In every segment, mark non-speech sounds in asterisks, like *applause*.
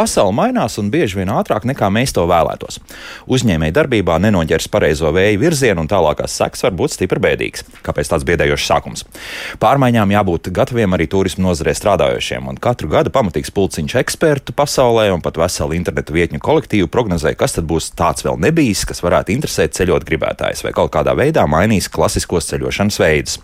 Pasaule mainās un bieži vien ātrāk nekā mēs to vēlētos. Uzņēmēji darbībā nenoķers pareizo vēju virzienu un tālākās sekas var būt stipri bēdīgas. Kāpēc tāds biedējošs sākums? Pārmaiņām jābūt gataviem arī turismu nozarē strādājošiem, un katru gadu pamatīgs pulciņš ekspertu pasaulē un pat veselu internetu vietņu kolektīvu prognozē, kas tad būs tāds vēl nebijis, kas varētu interesēt ceļot gribētājs vai kaut kādā veidā mainīs klasiskos ceļošanas veidus.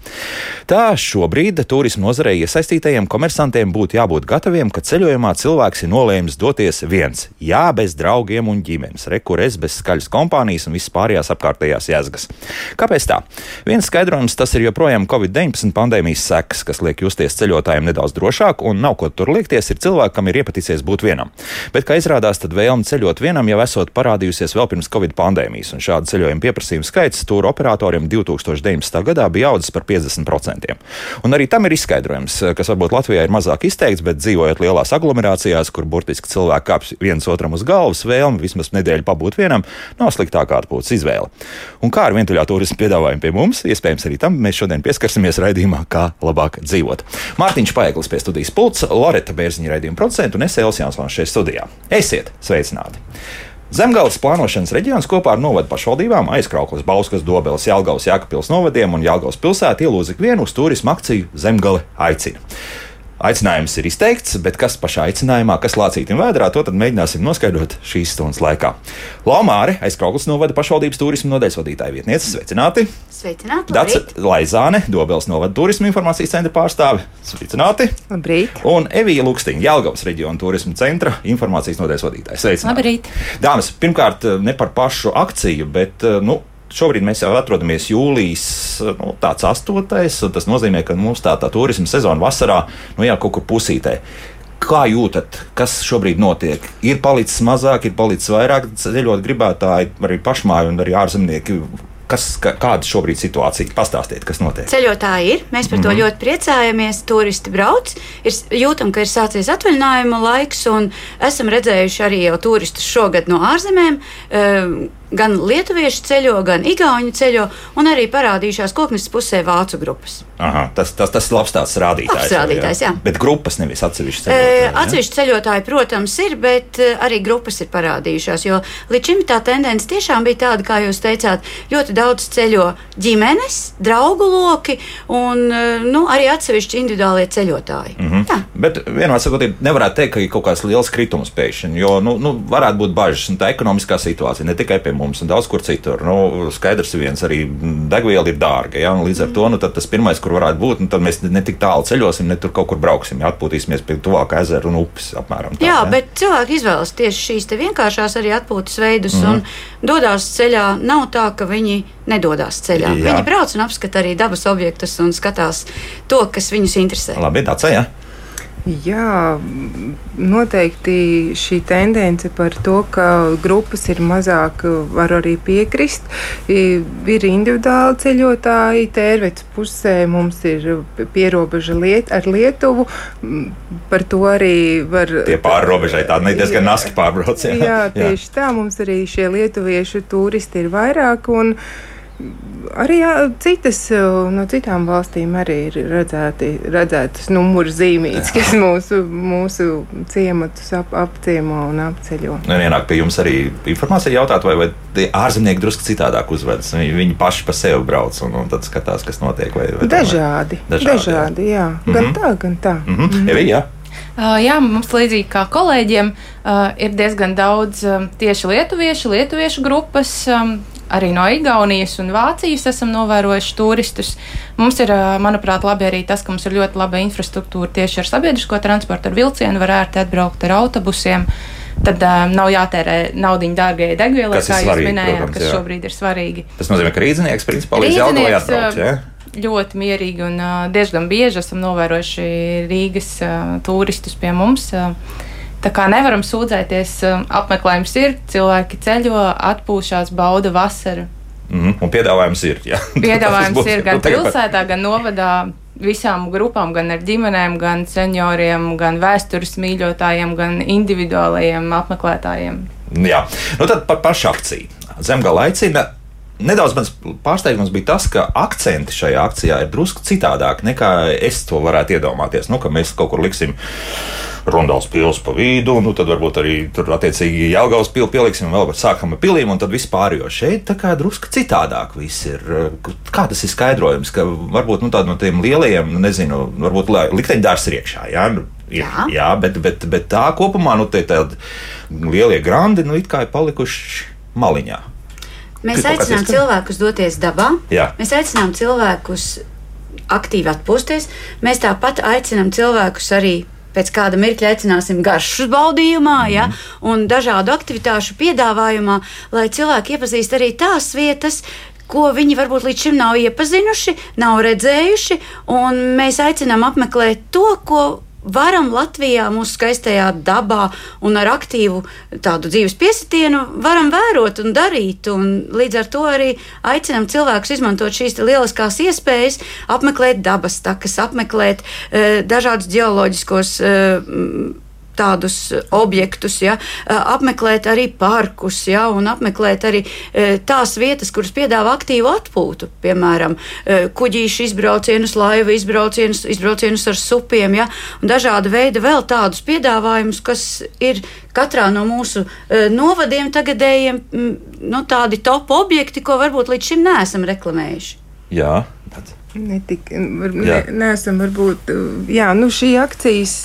Tā šobrīd turismu nozarē iesaistītajiem komersantiem būtu jābūt gataviem, ka ceļojumā cilvēks ir nolēmis doties viens. Jā, bez draugiem un ģimenes, rekurēs bez skaļas kompānijas un visas pārējās apkārtējās jēzgas. Kāpēc tā? Viens skaidrojums tas ir joprojām Covid-19 pandēmijas sekas, kas liek justies ceļotājiem nedaudz drošāk, un nav ko tur liekties, ir cilvēkam ir iepaticies būt vienam. Bet, kā izrādās, tad vēlme ceļot vienam jau esot parādījusies vēl pirms Covid pandēmijas, un šādu ceļojumu pieprasījumu skaits tūru operatoriem 2019. gadā bija audzis par 50%. Un arī tam ir izskaidrojums, kas varbūt Latvijā ir mazāk izteikts, bet dzīvojot lielās aglomerācijās, kur burtiski cilvēki kāpj viens otram uz galvas, vēlme vismaz nedēļu pabūt vienam, nav sliktākā atpūtas izvēle. Un kā ar vientuļā turismu piedāvājumu pie mums, iespējams arī tam mēs šodien pieskarsimies raidījumā, kā labāk dzīvot. Mārtiņš Paeglis pie studijas pults, Loreta Bērziņa raidījuma producentu un es Elsijāns Vans šeit studijā. Esiet sveicināti! Zemgājas plānošanas reģions kopā ar novadu pašvaldībām, aizkrauklas, Bauskas, Dobeles, Jālgavas, Jākapils novadiem un Jālgavas pilsētu ielūdz ikvienu uz turismu akciju Zemgale aicina. Aicinājums ir izteikts, bet kas pašā aicinājumā, kas lācītam vēdrā, to mēģināsim noskaidrot šīs stundas laikā. Laumāre, aizkrauklis novada pašvaldības turismu nodaļas vadītāja vietniece, sveicināti! Sveicināti! Dats Laizāne, Dobels novada turismu informācijas centra pārstāve, sveicināti! Labrīt! Un Evija Lukstiņa, Jelgavas reģiona turismu centra informācijas nodaļas vadītāja, sveicināti! Labrīt! Dāmas, pirmkārt, ne par pašu akciju, bet, nu, Šobrīd mēs jau atrodamies jūlijas nu, astotais, un tas nozīmē, ka mums tā, tā turisma sezona vasarā nu, jau kaut kur pusītē. Kā jūtat, kas šobrīd notiek? Ir palicis mazāk, ir palicis vairāk ceļot gribētāji, arī pašmāju un arī ārzemnieki Kas, kāda šobrīd situācija? Pastāstiet, kas notiek. Ceļotāji ir, mēs par to mm -hmm. ļoti priecājamies. Turisti brauc, ir jūtam, ka ir sācies atvaļinājuma laiks, un esam redzējuši arī jau turistus šogad no ārzemēm. Uh, gan lietuvieši ceļo, gan igauņi ceļo, un arī parādījušās koknes pusē vācu grupas. Aha, tas, tas, tas ir labs tāds rādītājs. Labs rādītājs jā. Jā. Bet grupas nevis atsevišķi ceļotāji. E, atsevišķi ceļotāji, protams, ir, bet arī grupas ir parādījušās. Jo līdz šim tā tendence tiešām bija tāda, kā jūs teicāt, ļoti daudz ceļo ģimenes, draugu loki un nu, arī atsevišķi individuālie ceļotāji. Mm -hmm. Jā. Bet vienmēr sakot, nevarētu teikt, ka ir kaut kāds liels kritums pēkšņi, jo nu, nu, varētu būt bažas un tā ekonomiskā situācija ne tikai pie mums un daudz kur citur. Nu, skaidrs, viens arī degviela ir dārga. Ja? Līdz ar to nu, tas pirmais, kur varētu būt, nu, tad mēs ne tik tālu ceļosim, ne tur kaut kur brauksim. Ja? Atpūtīsimies pie tuvākā ezera un upes apmēram. Tā, Jā, ja? bet cilvēki izvēlas tieši šīs vienkāršās arī atpūtas veidus mm. un dodas ceļā. Nav tā, ka viņi nedodas ceļā. Jā. Viņi brauc un apskata arī dabas objektus un skatās to, kas viņus interesē. Labi, ir. Ja? Jā, noteikti šī tendence par to, ka grupas ir mazāk, var arī piekrist. Ir individuāli ceļotāji, tērvets pusē mums ir pierobeža liet, ar Lietuvu. Par to arī var. Tie pārrobežai tādi diezgan naski pārbrauc. Jā, jā tieši jā. tā mums arī šie lietuviešu turisti ir vairāk. Un, Arī jā, citas no citām valstīm arī ir redzēti, redzētas numuru zīmītes, kas mūsu, mūsu ciematus ap, apciemo un apceļo. Un ienāk pie jums arī informācija jautāt, vai, vai ārzemnieki drusku citādāk uzvedas. Viņi, viņi paši pa sevi brauc un, un tad skatās, kas notiek. Vai, vai dažādi, dažādi, dažādi, jā. jā. Mm -hmm. Gan tā, gan tā. Mm -hmm. Mm -hmm. Evi, jā. Uh, jā, mums līdzīgi kā kolēģiem uh, ir diezgan daudz um, tieši lietuviešu, lietuviešu grupas, um, arī no Igaunijas un Vācijas esam novērojuši turistus. Mums ir, manuprāt, labi arī tas, ka mums ir ļoti laba infrastruktūra tieši ar sabiedrisko transportu, ar vilcienu, var ērti atbraukt ar autobusiem. Tad um, nav jātērē naudu dārgajai degvielai, kā jūs minējāt, protams, kas jā. šobrīd ir svarīgi. Tas nozīmē, ka rīznieks principā līdz Jelgavai atbrauc. Ja? Ļoti mierīgi un uh, diezgan bieži esam novērojuši Rīgas uh, turistus pie mums. Uh, Tā kā nevaram sūdzēties, um, apmeklējums ir, cilvēki ceļo, atpūšās, bauda vasaru. Mm -hmm. Un piedāvājums ir. Jā. *laughs* Piedāvājums ir gan pilsētā, gan novadā visām grupām, gan ar ģimenēm, gan senioriem, gan vēstures mīļotājiem, gan individuālajiem apmeklētājiem. Jā, nu tad par pašu akciju. Zemgala aicina. Nedaudz mans pārsteigums bija tas, ka akcenti šajā akcijā ir drusku citādāk nekā es to varētu iedomāties. Nu, ka mēs kaut kur liksim Rundāls pils pa vidu, nu tad varbūt arī tur attiecīgi Jelgavas pili pieliksim vēl sākam ar pilīm un tad vispār, jo šeit tā kā drusku citādāk viss ir. Kā tas ir skaidrojums, ka varbūt nu, tāda no tiem lielajiem, nu, nezinu, varbūt likteņdārs ir iekšā, jā? Nu, ir, jā. jā, bet, bet, bet tā kopumā, nu, tādi lielie grandi, nu, ir palikuši maliņā. Mēs aicinām cilvēkus doties dabā. Jā. Mēs aicinām cilvēkus aktīvi atpūsties. Mēs tāpat aicinām cilvēkus arī pēc kāda mirkļa aicināsim garšas baudījumā, mm. ja, un dažādu aktivitāšu piedāvājumā, lai cilvēki iepazīst arī tās vietas, ko viņi varbūt līdz šim nav iepazinuši, nav redzējuši, un mēs aicinām apmeklēt to, ko varam Latvijā, mūsu skaistajā dabā un ar aktīvu tādu dzīves piesitienu, varam vērot un darīt. Un līdz ar to arī aicinām cilvēkus izmantot šīs lieliskās iespējas, apmeklēt dabas takas, apmeklēt e, dažādus geoloģiskos. E, tādus objektus, ja, apmeklēt arī parkus, ja, un apmeklēt arī tās vietas, kuras piedāvā aktīvu atpūtu, piemēram, kuģīšu izbraucienus, laivu izbraucienus, izbraucienus ar supiem, ja, un dažāda veida vēl tādus piedāvājumus, kas ir katrā no mūsu novadiem tagadējiem nu, tādi top objekti, ko varbūt līdz šim neesam reklamējuši. Jā, Netik, var, ne, neesam varbūt, jā, nu šī akcijas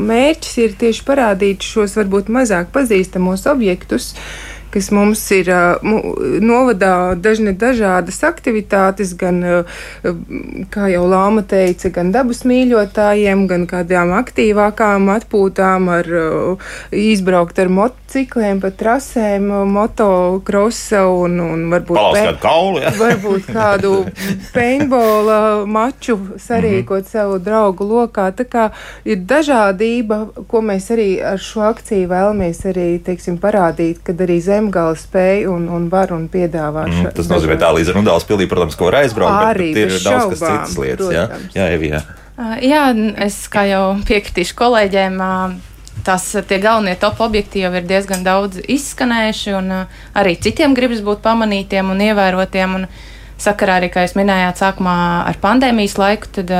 mērķis ir tieši parādīt šos varbūt mazāk pazīstamos objektus, uh, kas mums ir novadā dažne dažādas aktivitātes, gan, kā jau Lāma teica, gan dabas mīļotājiem, gan kādām aktīvākām atpūtām, ar izbraukt ar motocikliem pa trasēm, motokrosa un, un varbūt, pe, kaulu, ja? varbūt kādu *laughs* paintbola maču sarīkot mm -hmm. savu draugu lokā. Tā kā ir dažādība, ko mēs arī ar šo akciju vēlamies arī, teiksim, parādīt, kad arī zem zemgala spēj un, un var un piedāvā. Mm, tas nozīmē, tā līdz Rundāls pilī, protams, ko var aizbraukt, arī, bet, bet ir daudz kas citas lietas. Protams. Jā, jā, Evijā. Uh, jā, es kā jau piekritīšu kolēģiem. Tās tie galvenie top objekti jau ir diezgan daudz izskanējuši, un arī citiem gribas būt pamanītiem un ievērotiem. Un sakarā arī, kā jūs minējāt, sākumā ar pandēmijas laiku, tad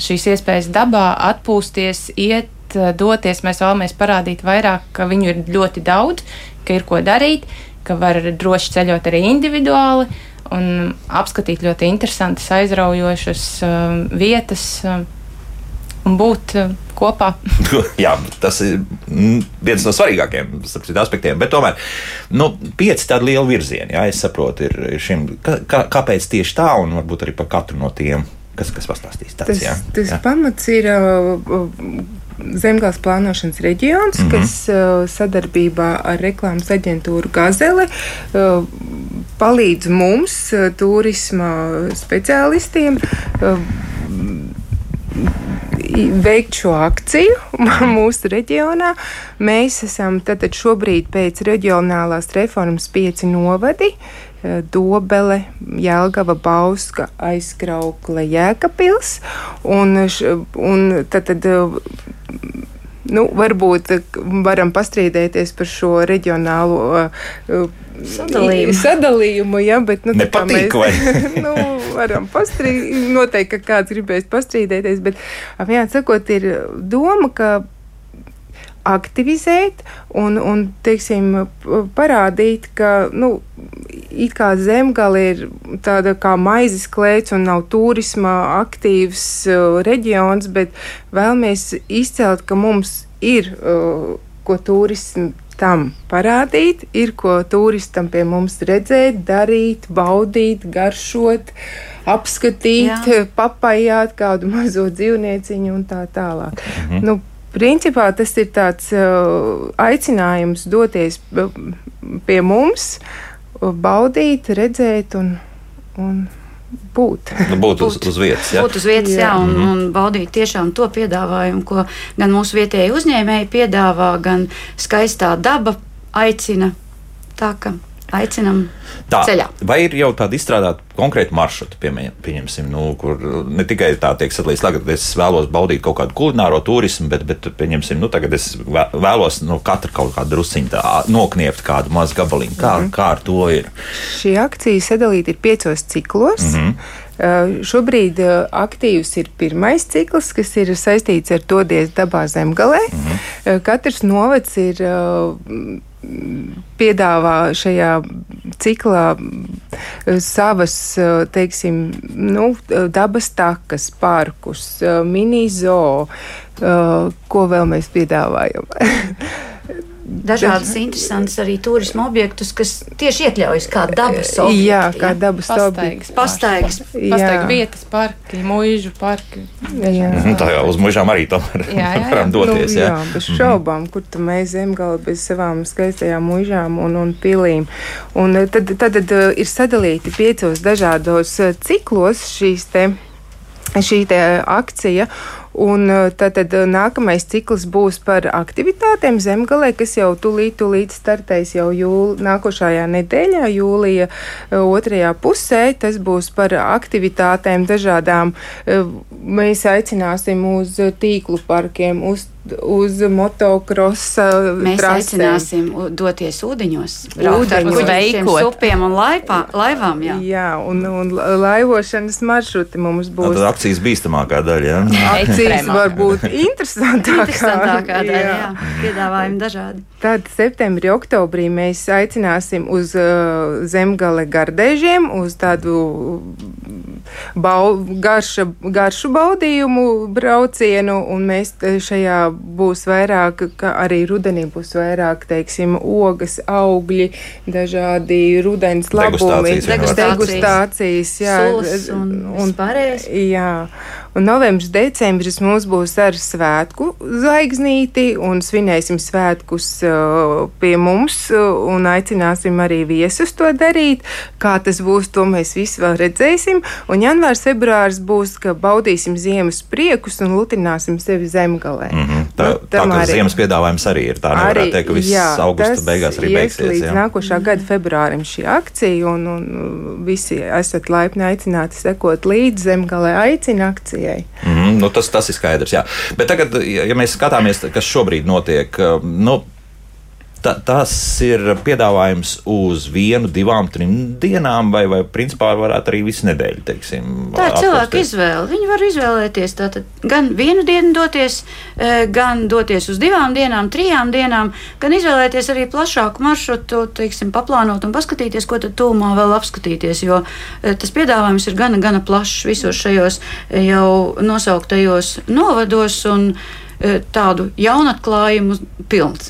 šīs iespējas dabā atpūsties, iet, doties, mēs vēlamies parādīt vairāk, ka viņu ir ļoti daudz, ka ir ko darīt, ka var droši ceļot arī individuāli un apskatīt ļoti interesantas, aizraujošas uh, vietas. Uh, un būt uh, kopā. *laughs* Jā, tas ir mm, viens no svarīgākajiem aspektiem. Bet tomēr nu, pieci tādi lieli virzieni, jā, es saprotu, ir šim. Kā, kāpēc tieši tā, un varbūt arī par katru no tiem, kas, kas pastāstīs. Tāds, tas jā, tas jā. pamats ir. Uh, Zemgājas plānošanas reģions, mm -hmm. kas uh, sadarbībā ar reklāmas aģentūru Gazeli uh, palīdz mums, uh, turisma speciālistiem, veikt šo akciju *laughs* mūsu reģionā. Mēs esam tātad šobrīd pēc reģionālās reformas pieci novadi. Dobele, Jēlgava, Bauska, aizkraukla, Jēkabils. Un, un tad, tad nu, varbūt varam pastrīdēties par šo reģionālo uh, sadalījumu. sadalījumu ja, bet, nu, Nepatīk, mēs *laughs* nu, varam pastrīdēties. Noteikti, ka kāds gribēs pastrīdēties, bet, jāsakot, ir doma, ka aktivizēt un, un teiksim, parādīt, ka nu, it kā zemgale ir tāda kā maizes klēts un nav turisma aktīvs uh, reģions, bet vēlamies izcelt, ka mums ir uh, ko turismu tam parādīt, ir ko turistam pie mums redzēt, darīt, baudīt, garšot, apskatīt, Jā. papajāt kādu mazo dzīvnieciņu un tā tālāk. Mhm. Nu, Principā tas ir tāds uh, aicinājums doties uh, pie mums, uh, baudīt, redzēt un, un būt. Nu, būt uz, *laughs* uz vietas, jā. Būt uz vietas, jā, jā un, mm. un baudīt tiešām to piedāvājumu, ko gan mūsu vietējie uzņēmēji piedāvā, gan skaistā daba aicina. Tā ka aicinam Tā, ceļā. vai ir jau tāda izstrādāta konkrēta maršruta, piemēram, pieņemsim, nu, kur ne tikai tā tiek sadalīts, tagad es vēlos baudīt kaut kādu kulināro turismu, bet, bet pieņemsim, nu, tagad es vē- vēlos no katra kaut kādu drusciņu tā nokniept kādu mazu gabaliņu. Kā, mm -hmm. kā ar to ir? Šī akcija sadalīta ir piecos ciklos. Mm -hmm. Uh, šobrīd uh, aktīvs ir pirmais cikls, kas ir saistīts ar dodies dabā zemgalē. Mm -hmm. uh, katrs novads ir piedāvā šajā ciklā uh, savas, uh, teiksim, nu, dabas takas, parkus, mini zoo, ko vēl mēs piedāvājam. *laughs* Dažādas interesantas arī turisma objektus, kas tieši iekļaujas kā dabas objekti. Jā, kā dabas Pastaigas, objekti. Pastaigas. Pastaigu vietas, parki, mūžu parki. Jā. Nu, tā jau uz mūžām arī tomēr varam doties. Nu, jā. bez šaubām, kur tu mēs zemgāli bez savām skaistajām mužām un, un pilīm. Un eh, tad, tad, tad eh, ir sadalīti piecos dažādos eh, ciklos šīs te. Šī akcija, un eh, tad, tad eh, nākamais cikls būs par aktivitātēm zemgalē, kas jau tūlīt, tūlīt startēs jau jūl, nākošajā nedēļā, jūlija eh, otrajā pusē. Tas būs par aktivitātēm dažādām. Mēs aicināsim uz tīklu parkiem, uz, uz motocrossa Mēs trasēm. aicināsim doties ūdeņos, Ūdeņos. Veikot. upiem un laipā, laivām. Jā. Jā, un, un laivošanas maršruti mums Tā būs. tad akcijas bīstamākā daļa. Jā. Akcijas Ekstrēmākā. var būt *laughs* interesantākā. Interesantākā daļa, jā. Piedāvājumi dažādi. Tad septembrī, oktobrī mēs aicināsim uz uh, zemgale gardēžiem, uz tādu bau, garša, garšu baudījumu braucienu, un mēs šajā būs vairāk, ka arī rudenī būs vairāk, teiksim, ogas, augļi, dažādi rudens labumi, Degustācijas degustācijas, jā, Sulas un vispārējais. Jā, un novembris, decembris mums būs ar svētku zvaigznīti, un svinēsim svētkus uh, pie mums, uh, un aicināsim arī viesus to darīt. Kā tas būs, to mēs visi vēl redzēsim. Un janvārs, februārs būs, ka baudīsim ziemas priekus un lutināsim sevi zemgalē. Mm -hmm. Tā, Nu, tā kā arī- ziemas piedāvājums arī ir. Tā nevarētu teikt, ka viss jā, augusta beigās arī ies beigsies. Līdz jā. nākošā gada februārim šī akcija, un, un visi esat laipni aicināti sekot līdzi zemgalē aicina akcijai. Mm nu tas, tas ir skaidrs. Jā. Bet tagad, ja mēs skatāmies, kas šobrīd notiek, nu, ta, tas ir piedāvājums uz vienu, divām, trim dienām, vai, vai principā varētu arī visu nedēļu. Teiksim, Tā ir cilvēka izvēle. Viņi var izvēlēties tātad gan vienu dienu doties, eh, gan doties uz divām dienām, trijām dienām, gan izvēlēties arī plašāku maršrutu, teiksim, paplānot un paskatīties, ko tad tūmā vēl apskatīties. Jo eh, tas piedāvājums ir gana, gana plašs visos šajos eh, jau nosauktajos novados un tādu jaunatklājumu pilns.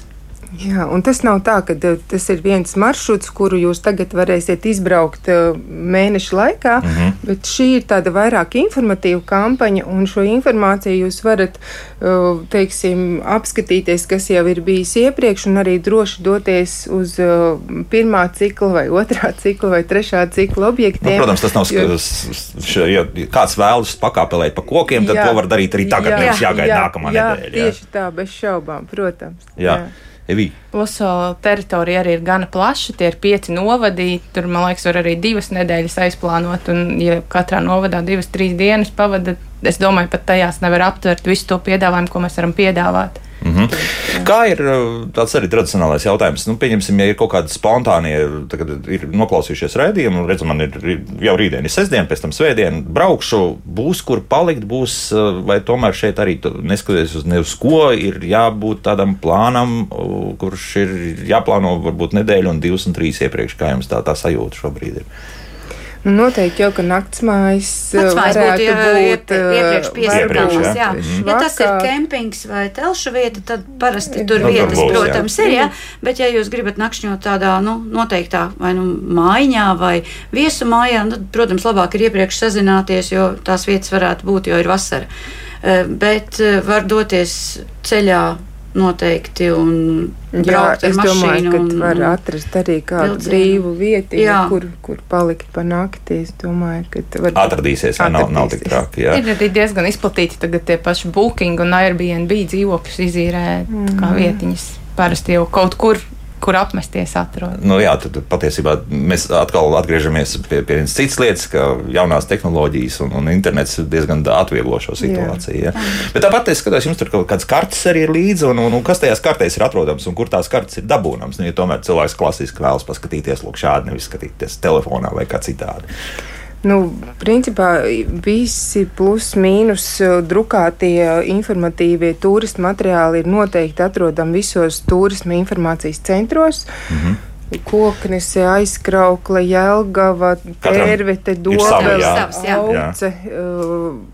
Jā, un tas nav tā, ka eh, tas ir viens maršruts, kuru jūs tagad varēsiet izbraukt eh, mēneša laikā, mm -hmm. bet šī ir tāda vairāk informatīva kampaņa, un šo informāciju jūs varat, eh, teiksim, apskatīties, kas jau ir bijis iepriekš, un arī droši doties uz pirmā cikla vai otrā *laughs* cikla vai trešā cikla Nu, objektiem. protams, tas nav. jo- s- s- š- Ja kāds vēlas pakāpelēt pa kokiem, tad Jā. to var darīt arī tagad. Nevis jāgaida jā, nākamā jā, nedēļa. Jā. Tieši tā, bez šaubām, protams. Jā. Evī, Pluso teritorija arī ir gana plaša. Tie ir pieci novadi. Tur, man liekas, var arī divas nedēļas aizplānot. Un, ja katrā novadā divas, trīs dienas pavada, es domāju, pat tajās nevar aptvert visu to piedāvājumu, ko mēs varam piedāvāt. Mhm. Kā ir uh, tāds arī tradicionālais jautājums? Nu, pieņemsim, ja ir kaut kādi spontānie, tagad ir noklausījušies raidījumu, redzam, man ir jau rītdiena, ir sestdiena, pēc tam svētdiena, braukšu, būs kur palikt, būs, uh, vai tomēr šeit arī neskatoties uz, ne uz ko, ir jābūt tādam plānam, kurš ir jāplāno varbūt nedēļu un divas un trīs iepriekš, kā jums tā, tā sajūta šobrīd ir. Nu, noteikti jau, ka naktsmājas Naktsmājas būtu varētu jau būt iepriekš eh, piesakāmas. Iepriekš, Jā. jā. Ja tas ir kempings vai telšu vieta, tad parasti tur Nu, vietas, būs, jā. protams, ir. Jā. Bet, ja jūs gribat nakšņot tādā nu, noteiktā vai nu mājiņā vai viesu mājā, tad, protams, labāk ir iepriekš sazināties, jo tās vietas varētu būt, jo ir vasara. Eh, Bet eh, var doties ceļā noteikti un Jā, braukt ar es domāju, mašīnu. ka un- var un- atrast arī kādu vilcienu. brīvu vietu, kur, kur palikt pa nakti. Es domāju, ka var Atradīsies, ja nav, nav tik traki. Jā. Ir arī diezgan izplatīti tagad tie paši Booking un Airbnb dzīvokļus izīrē mm. kā vietiņas. Parasti jau kaut kur kur apmesties atrodas. Nu, jā, tad patiesībā mēs atkal atgriežamies pie, pie vienas citas lietas, ka jaunās tehnoloģijas un, un internets diezgan atvieglo šo situāciju. Jā. Jā. Bet tāpat es skatos, jums tur kaut kādas kartes arī ir līdzi, un, un, un kas tajās kartēs ir atrodams un kur tās kartes ir dabūnamas. Nu, ja tomēr cilvēks klasiski vēlas paskatīties, lūk, šādi nevis skatīties telefonā vai kā citādi. Nu, principā visi plus-mínus drukātie informatīvie turisma materiāli ir noteikti atrodami visos turisma informācijas centros. Mm -hmm. Koknes, aizkraukla, jēlgava, tērvete, dobele, auce,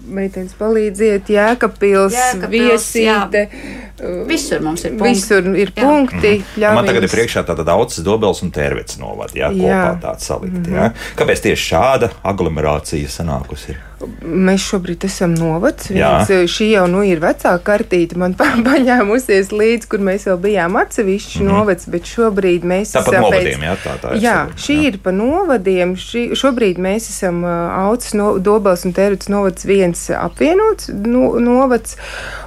meitenes palīdziet, jēkapils, viesīte. Jā. Visur mums ir punkti. Visur ir punkti. Mm. Man tagad ir priekšā tāda daudz dobels un tērvets novad, jā, jā. kopā tāds salikt. Mm -hmm. Jā. Kāpēc tieši šāda aglomerācija sanākusi? Mēs šobrīd esam novads. Viens, šī jau nu, ir vecāka kartīte. Man *laughs* paņēmusies līdzi, kur mēs vēl bijām atsevišķi mm -hmm. novads, bet šobrīd mēs Tāpat esam novadiem, pēc... jā, tā, tā jā, savu, šī jā. ir pa novadiem. Šī, šobrīd mēs esam uh, Aucis, no, Dobels un Tērvits novads viens apvienots no, novads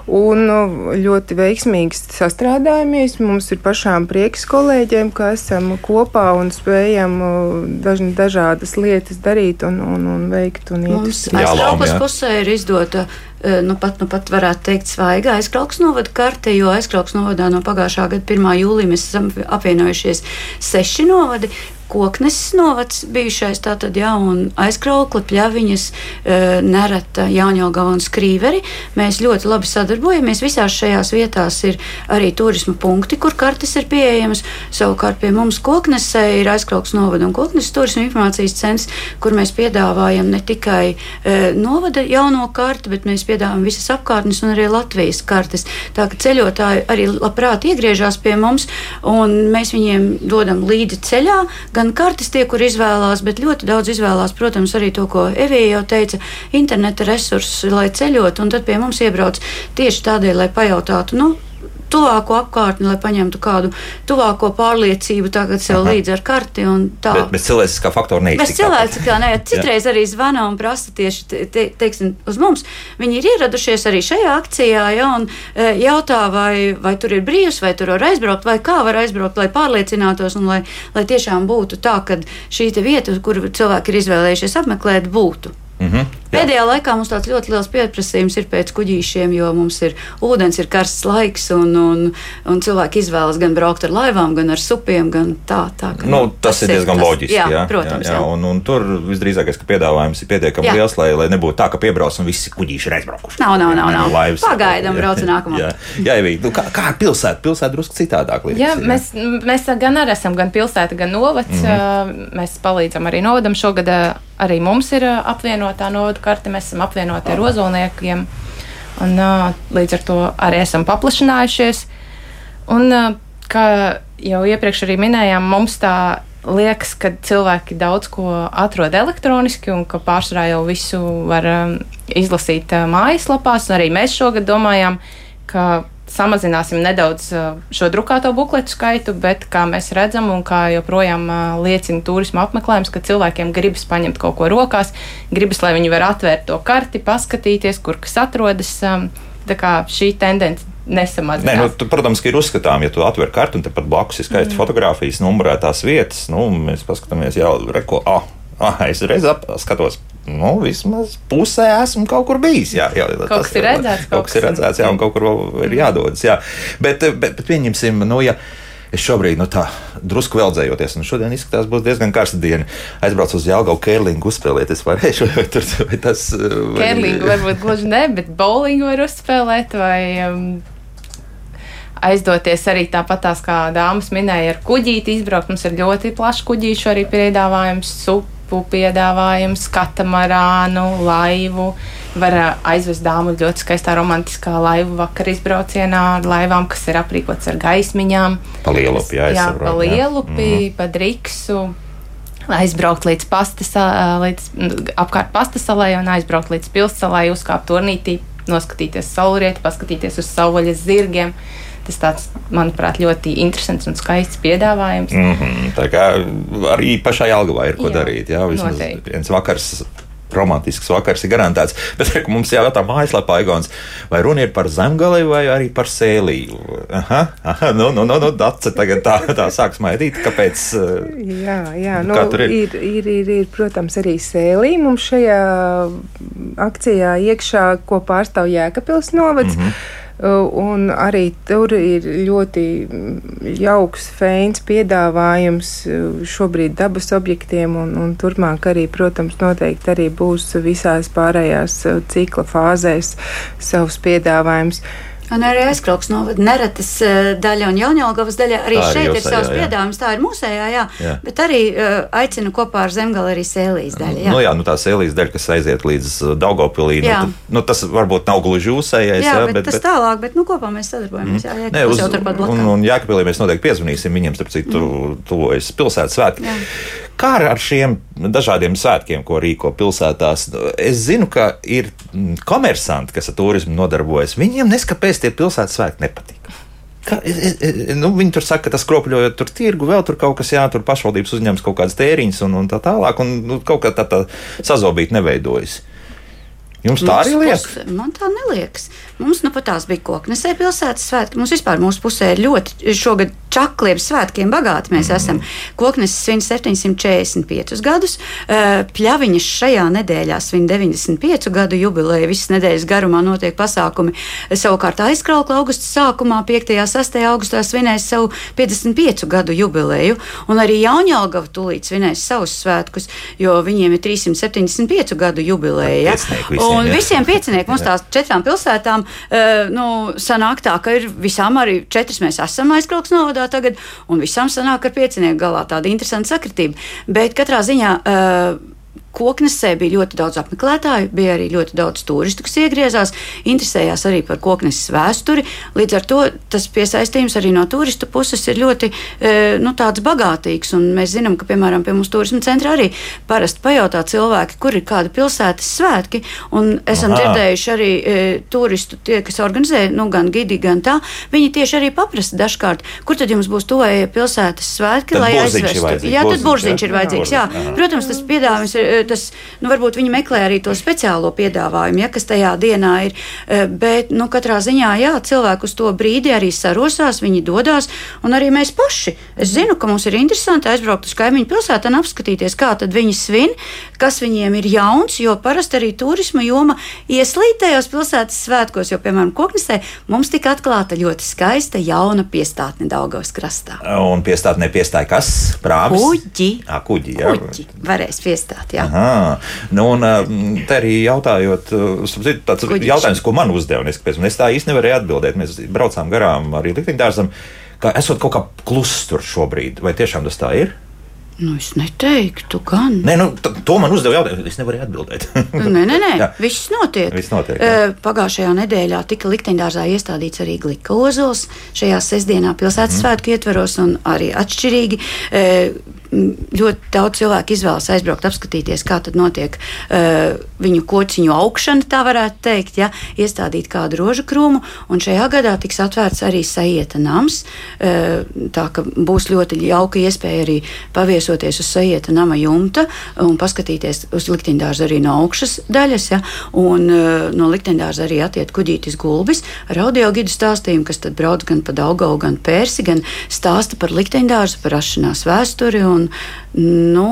un uh, ļoti veiksmīgi sastrādājamies. Mums ir pašām prieks kolēģiem, ka esam kopā un spējam uh, daž, dažādas lietas darīt un, un, un veikt un iet. Aizkraukas pusē ir izdota, eh, nu pat, nu pat varētu teikt, svaiga aizkraukas novada karte, jo aizkraukas novadā no pagājušā gada 1. jūlija mēs esam apvienojušies seši novadi, Koknes novads bijušais, tātad, jā, un aizkraukla, pļaviņas, e, nereta Jāņaugava un Skrīveri. Mēs ļoti labi sadarbojamies. Visās šajās vietās ir arī turisma punkti, kur kartes ir pieejamas. Savukārt pie mums Koknesē ir aizkrauks novada un Koknes turisma informācijas centrs, kur mēs piedāvājam ne tikai e, novada jauno karti, bet mēs piedāvājam visas apkārtnes un arī Latvijas kartes. Tā ka ceļotāji arī labprāt iegriežās pie mums, un mēs viņiem dodam līdzi ceļā gan kartes tie, kur izvēlās, bet ļoti daudz izvēlās, protams, arī to, ko Evija jau teica, interneta resursus, lai ceļot, un tad pie mums iebrauc tieši tādēļ, lai pajautātu, nu, tuvāko apkārtni, lai paņemtu kādu tuvāko pārliecību, tagad sev Aha. līdzi ar karti. Bet, bet cilvēciskā faktora neiztikt. Bez cilvēciskā, nē, citreiz arī zvana un prasa tieši, te, te, teiksim, uz mums. Viņi ir ieradušies arī šajā akcijā, ja, un e, jautā, vai, vai tur ir brīvs, vai tur var aizbraukt, vai kā var aizbraukt, lai pārliecinātos, un lai, lai tiešām būtu tā, ka šī vieta, kur cilvēki ir izvēlējušies apmeklēt, būtu. Mm -hmm. Pēdējā laikā mums tāds ļoti liels pieprasījums ir pēc kuģīšiem, jo mums ir ūdens, ir karsts laiks, un, un, un cilvēki izvēlas gan braukt ar laivām, gan ar supiem. Gan tā, tā, ka, nu, tas, tas ir diezgan tas, loģiski. Jā, jā, protams. Jā, jā. Jā. Un, un tur visdrīzākais, ka piedāvājums ir pietiekami jā. liels, lai, lai nebūtu tā, ka piebrauc un visi kuģīši ir aizbraukuši. Nav, nav, nav. nav. Laivas, Pagaidām, brauc nākamā. Jā, jā, jā nu, kā, kā pilsēta? Pilsēta drusku citādāk. Liekas, jā, jā. Mēs, mēs gan arī esam gan pilsēta, gan novads. Mm -hmm. Mēs palīdzam arī novadam. Šogad arī mums ir apvienotā novada karte. Mēs esam apvienoti ar ozolniekiem. Un, līdz ar to arī esam paplašinājušies. Un, kā jau iepriekš arī minējām, mums tā liekas, ka cilvēki daudz ko atrod elektroniski un ka pārsvarā jau visu var izlasīt mājaslapās. Arī mēs šogad domājām, ka samazināsim nedaudz uh, šo drukāto bukletu skaitu, bet kā mēs redzam, un kā joprojām uh, liecina turisma apmeklējums, ka cilvēkiem gribas paņemt kaut ko rokās, gribas, lai viņi var atvērt to karti, paskatīties, kur kas atrodas. Um, tā kā šī tendence nesamazinās. Nē, nu, tu, protams, ka ir uzskatām, ja tu atver kartu un tepat blakus ir skaisti mm. fotografijas, numurētās vietas, nu, mēs paskatāmies, jā, reko, ah, ah, es reiz skatos nu, vismaz pusē esmu kaut kur bijis. Jā, jā, kaut tas, kas ir redzēts, kaut kas ir redzēts, jā, un kaut kur vēl ir jādodas. Jā. Bet, bet, bet pieņemsim, nu, ja es šobrīd, nu, tā drusku veldzējoties, un šodien izskatās, būs diezgan karsta diena. Aizbraucu uz Jālgaunu, Kērlingu uzspēlēt. Es varēšu, vai tur vai tas. Vai... Kērlingu varbūt gluži ne, bet bowlingu var uzspēlēt. Vai, um, aizdoties arī tāpatās, kā dāmas minēja, ar kuģīti izbraukt. Mums ir ļoti plašs kuģīšu arī piedāvājums, sup grupu piedāvājums, katamarānu, laivu. Var aizvest dāmu ļoti skaistā romantiskā laivu vakar izbraucienā ar laivām, kas ir aprīkots ar gaismiņām. Pa lielupi, jā, jā pa lielupi, jā. Mm. pa driksu aizbraukt līdz, pastas, līdz apkārt pastasalai un aizbraukt līdz pilsētai, uzkāpt turnītī, noskatīties saulrieti, paskatīties uz saules zirgiem. Tas tāds, manuprāt, ļoti interesants un skaists piedāvājums. Mm -hmm, tā kā arī pašai Algavai ir ko jā, darīt. Jā, vismaz noteikti. viens vakars romantisks vakars ir garantēts. *laughs* Bet re, mums jājautā mājaslapā, Igons, vai runa ir par zemgali vai arī par sēlīju? Aha, aha nu, nu, nu, nu dace tagad tā, tā sāk smaidīt. Kāpēc? Jā, jā nu, ir? Ir, ir, ir, ir, protams, arī sēlī mums šajā akcijā iekšā, ko pārstāv Jēkabils novads. Mm -hmm. Un arī tur ir ļoti jauks, feins piedāvājums šobrīd dabas objektiem, un, un turpmāk arī, protams, noteikti arī būs visās pārējās cikla fāzēs savs piedāvājums. Un arī aizkrauks novada neretas eh, daļa un Jaunjēlgavas daļa. Arī tā šeit ir, ir savs piedāvājums, tā ir mūsējā, jā. jā. Bet arī uh, aicinu kopā ar Zemgali arī sēlīs daļa. Jā. Nu, jā, nu tā sēlīs daļa, kas aiziet līdz eh, Daugopilī, nu, tad, nu, tas varbūt nav gluži jūsējais. Jā, jā bet, bet tas bet... tālāk, bet nu, kopā mēs sadarbojamies. Jā, jā, Nē, uz, un, un Jākapilī mēs noteikti piezvanīsim viņiem, starp citu, mm. tuvojas pilsētas svētki. Kā ar šiem dažādiem svētkiem, ko rīko pilsētās? Es zinu, ka ir mm, komersanti, kas ar turismu nodarbojas. Viņiem neskapēc tie pilsētas svētki nepatīk. Kā, es, es, nu, viņi tur saka, ka tas kropļojot tur tirgu, vēl tur kaut kas jātur pašvaldības uzņems kaut kādas tēriņas un, un tā tālāk, un nu, kaut kā tā, tā sazobīt neveidojas. Jums tā arī liekas? Man tā neliekas. Mums nu pat tās bija koknesē pilsētas svētki. Mums vispār mūsu pusē ļoti šogad čakliem svētkiem bagāti. Mēs mm -hmm. esam kokneses svin 745 gadus. Pļaviņas šajā nedēļā svin 95 gadu jubileju. Visas nedēļas garumā notiek pasākumi. Savukārt aizkraukla augusta sākumā, 5. un 6. augustā svinēs savu 55 gadu jubileju. Un arī Jaunjēlgava tūlīt svinēs savus svētkus, jo viņiem ir 375 gadu jubileja. Un visiem pieciniekiem mums tās četrām pilsētām uh, nu, sanāk tā, ka ir visām arī četras mēs esam aizkrauks novadā tagad, un visām sanāk ar piecinieku galā tāda interesanta sakritība. Bet katrā ziņā. Uh, Koknesē bija ļoti daudz apmeklētāju, bija arī ļoti daudz turistu, kas iegriezās, interesējās arī par kokneses vēsturi. Līdz ar to tas piesaistījums arī no turistu puses ir ļoti e, nu, bagātīgs. Mēs zinām, ka piemēram pie mums turisma centra arī parasti pajautā cilvēki, kur ir kādi pilsētas svētki. Esam Aha. dzirdējuši arī e, turistu, tie, kas organizē nu, gan gidi, gan tā. Viņi tieši arī paprasta dažkārt, kur tad jums būs tuvējie pilsētas svētki, tad lai aizvestu. Jā, tad burziņš ir vajadzīgs. Jā. Protams, tas piedāvājums ir tas, nu, varbūt viņi meklē arī to speciālo piedāvājumu, ja, kas tajā dienā ir. E, bet, nu, katrā ziņā, jā, cilvēki uz to brīdi arī sarosās, viņi dodas, un arī mēs paši. Es zinu, ka mums ir interesanti aizbraukt uz kaimiņu pilsētu un apskatīties, kā tad viņi svin, kas viņiem ir jauns, jo parasti arī turisma joma ieslīdējos pilsētas svētkos, jo, piemēram, Koknesē mums tika atklāta ļoti skaista jauna piestātne Daugavas krastā. Un piestātnē piestāja kas? Prāvis? Kuģi. À, kuģi, jā. Kuģi varēs piestāt, jā. Aha. Nu, un te arī jautājot, tāds Kuģiši. jautājums, ko man uzdeva, es, es tā īsti nevarēju atbildēt. Mēs braucām garām arī likteņdārzam, ka esot kaut kā kluss tur šobrīd. Vai tiešām tas tā ir? Nu, es neteiktu, gan. Nē, nu, to man uzdeva jautājumu. Es nevaru atbildēt. nē, nē, nē. *laughs* viss notiek. Viss notiek jā. Pagājušajā nedēļā tika likteņdārzā iestādīts arī glika ozols. Šajā sestdienā pilsētas mm. svētku ietveros un arī atšķirīgi ļoti daudz cilvēku izvēlas aizbraukt, apskatīties, kā tad notiek uh, viņu kociņu augšana, tā varētu teikt, ja, iestādīt kādu rožu krūmu. Un šajā gadā tiks atvērts arī sajieta nams. Uh, tā ka būs ļoti jauka iespēja arī paviesoties uz sajieta nama jumta un paskatīties uz likteņdārzu arī no augšas daļas. Ja, un uh, no likteņdārza arī atiet kuģītis gulbis ar audio gidu stāstījumu, kas tad brauc gan pa Daugau, gan Pērsi, gan stāsta par likteņdārzu, par rašanās vēsturi. Un, nu,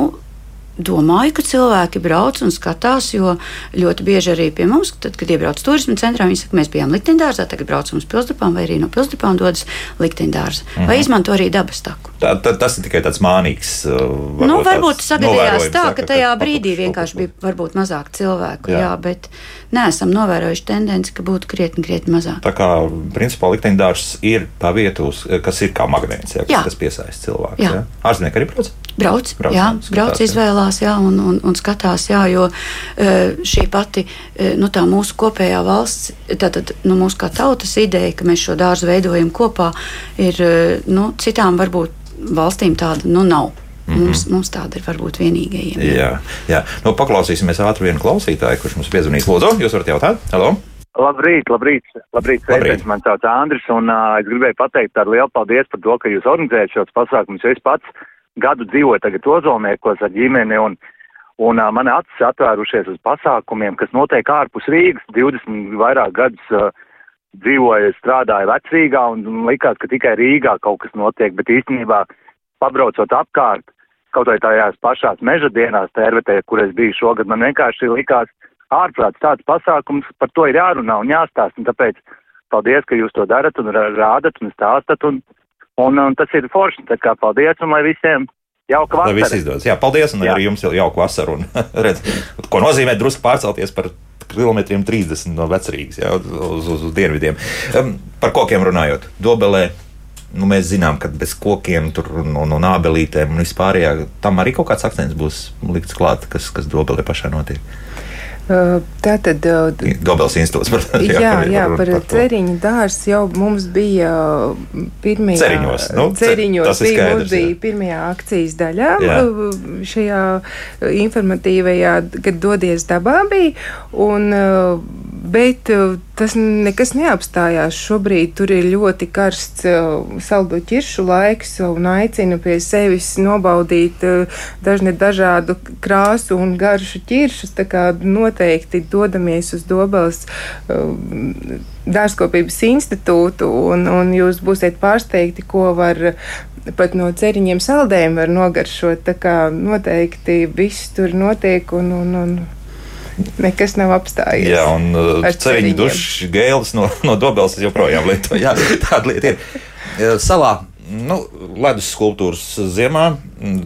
domāju, ka cilvēki brauc un skatās, jo ļoti bieži arī pie mums, tad, kad iebrauc turisma centrā, viņi saka, mēs bijām likteņdārzā, tagad braucam uz pilsdrupām vai arī no pilsdrupām dodas likteņdārza. Mm -hmm. Vai mhm. izmanto arī dabas taku. Tā, tā, tas ir tikai tāds mānīgs. Uh, varbūt nu, varbūt sagadījās tā, ka tajā brīdī vienkārši bija varbūt mazāk cilvēku, jā, jā bet neesam novērojuši tendenci, ka būtu krietni, krietni mazāk. Tā kā principā likteņdārs ir tā vieta, kas ir kā magnēts, jā, kas, kas piesaista cilvēku. Jā. Jā. Ārzemnieki arī brauc? Brauc, brauc, jā, skatās, brauc izvēlās jā, un, un, un skatās, jā, jo e, šī pati e, nu, mūsu kopējā valsts, tātad nu, mūsu kā tautas ideja, ka mēs šo dārzu veidojam kopā, ir e, nu, citām varbūt valstīm tāda nu, nav. Mm -hmm. mums, mums tāda ir varbūt vienīgajiem. Jā, jā. jā. Nu, paklausīsimies ātri vienu klausītāju, kurš mums piezvanīs. Lūdzu, jūs varat jautāt? Halo! Labrīt, labrīt, labrīt, labrīt. Man sauc Andris, un uh, es gribēju pateikt tādu lielu paldies par to, ka jūs organizējat šos pasākumus, jo es pats gadu dzīvoju tagad ozolniekos ar ģimeni, un, Un uh, man acis atvērušies uz pasākumiem, kas notiek ārpus Rīgas. 20 vairāk gadus uh, dzīvoju, strādāju vecrīgā un, un likās, ka tikai Rīgā kaut kas notiek, bet īstenībā pabraucot apkārt, kaut vai tajās pašās meža dienās tērvetē, kur es biju šogad, man vienkārši likās ārprāts tāds pasākums, par to ir jārunā un jāstāst, un tāpēc paldies, ka jūs to darat un rādat un stāstat, un, un, un tas ir forši, tā kā paldies, un lai visiem Jauka vasara. Lai viss izdodas. Jā, paldies, un Jā. arī jums jauka vasara. Un, *laughs* redz, ko nozīmē drusku pārcelties par kilometriem 30 no vecrīgas, jā, uz, uz, uz dienvidiem. Um, par kokiem runājot, dobelē. Nu, mēs zinām, ka bez kokiem, tur, no, no nābelītēm un vispārējā tam arī kaut kāds akcents būs likts klāt, kas, kas dobelē pašā notiek. Tā tad. Dobels institūts, protams. Jā, jā, par, jā, par, par ceriņu dārstu jau mums bija pirmajā. Ceriņos, nu, ceriņos bija, skaidrs, mums bija pirmajā akcijas daļā jā. šajā informatīvajā, kad dodies dabā bija. Un, Bet tas nekas neapstājās. Šobrīd tur ir ļoti karsts saldo ķiršu laiks un aicina pie sevis nobaudīt dažne dažādu krāsu un garšu ķiršus. Tā kā noteikti dodamies uz Dobeles dārzkopības institūtu un, un jūs būsiet pārsteigti, ko var pat no ceriņiem saldējiem var nogaršot. Tā kā noteikti viss tur notiek un, un, un nekas nav apstājies. Jā, un uh, ceriņu dušas gēles no, no dobels joprojām lieto. Jā, *laughs* tāda lieta ir. Salā nu, ledus skulptūras ziemā.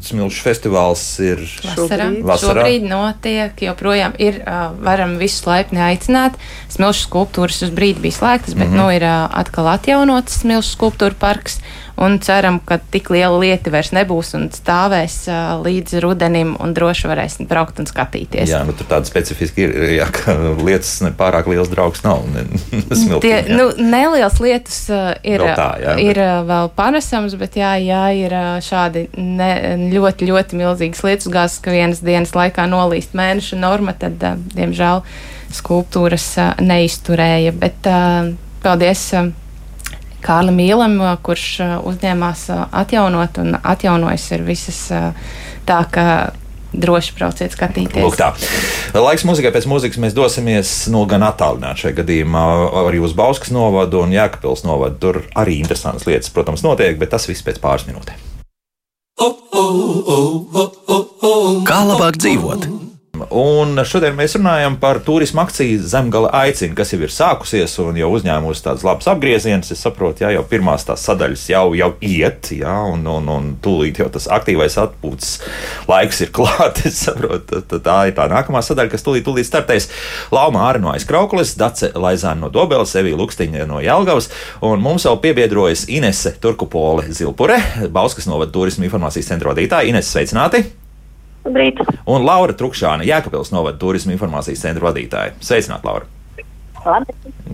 Smilšu festivāls ir vasarā. vasarā. Šobrīd notiek, joprojām ir, varam visus laipni aicināt. Smilšu skulptūras uz brīdi bija slēgtas, bet mm -hmm. nu ir atkal atjaunotas smilšu skulptūra parks un ceram, ka tik liela lieta vairs nebūs un stāvēs uh, līdz rudenim un droši varēs braukt un skatīties. Jā, nu tur tāda specifiska ir, jā, ka lietas nepārāk liels draugs nav. Ne, *laughs* Tie, jā. nu, nelielas lietas uh, ir, vēl tā, jā, ir bet... vēl panesams, bet jā, jā ir šādi ne, ļoti, ļoti milzīgas lietas gāzes, ka vienas dienas laikā nolīst mēneša norma, tad, uh, diemžēl, skulptūras uh, neizturēja. Bet uh, paldies! Uh, Kārlim Mīlam, kurš uzņēmās atjaunot un atjaunojas ir visas tā, ka droši brauciet skatīties. Lūk, tā. Laiks muzikai pēc mūzikas mēs dosimies no gan attālināt šajā gadījumā arī uz Bauskas novadu un Jēkabils novadu. Tur arī interesantas lietas, protams, notiek, bet tas viss pēc pāris minūtēm. Kā labāk dzīvot? Un šodien mēs runājam par turismu akciju Zemgala aicina, kas jau ir sākusies un jau uzņēmusi tādas labas apgriezienus. Es saprotu, jā, jau pirmās tās sadaļas jau, jau iet, jā, un, un, un tūlīt jau tas aktīvais atpūtas laiks ir klāts. *laughs* Es saprotu, tā, ir tā nākamā sadaļa, kas tūlīt, tūlīt startēs. Lauma Āra no Aizkraukulis, Dace Laizāna no Dobeles, Evija Lukstiņa no Jelgavas, un mums vēl piebiedrojas Inese Turkupole Zilpure, Bauskas novada turismu informācijas centra vadītāja. Inese, sveicināti! Labrīt. Un Laura Trukšāne, Jēkabils novada turismu informācijas centra vadītāja. Sveicināt, Laura!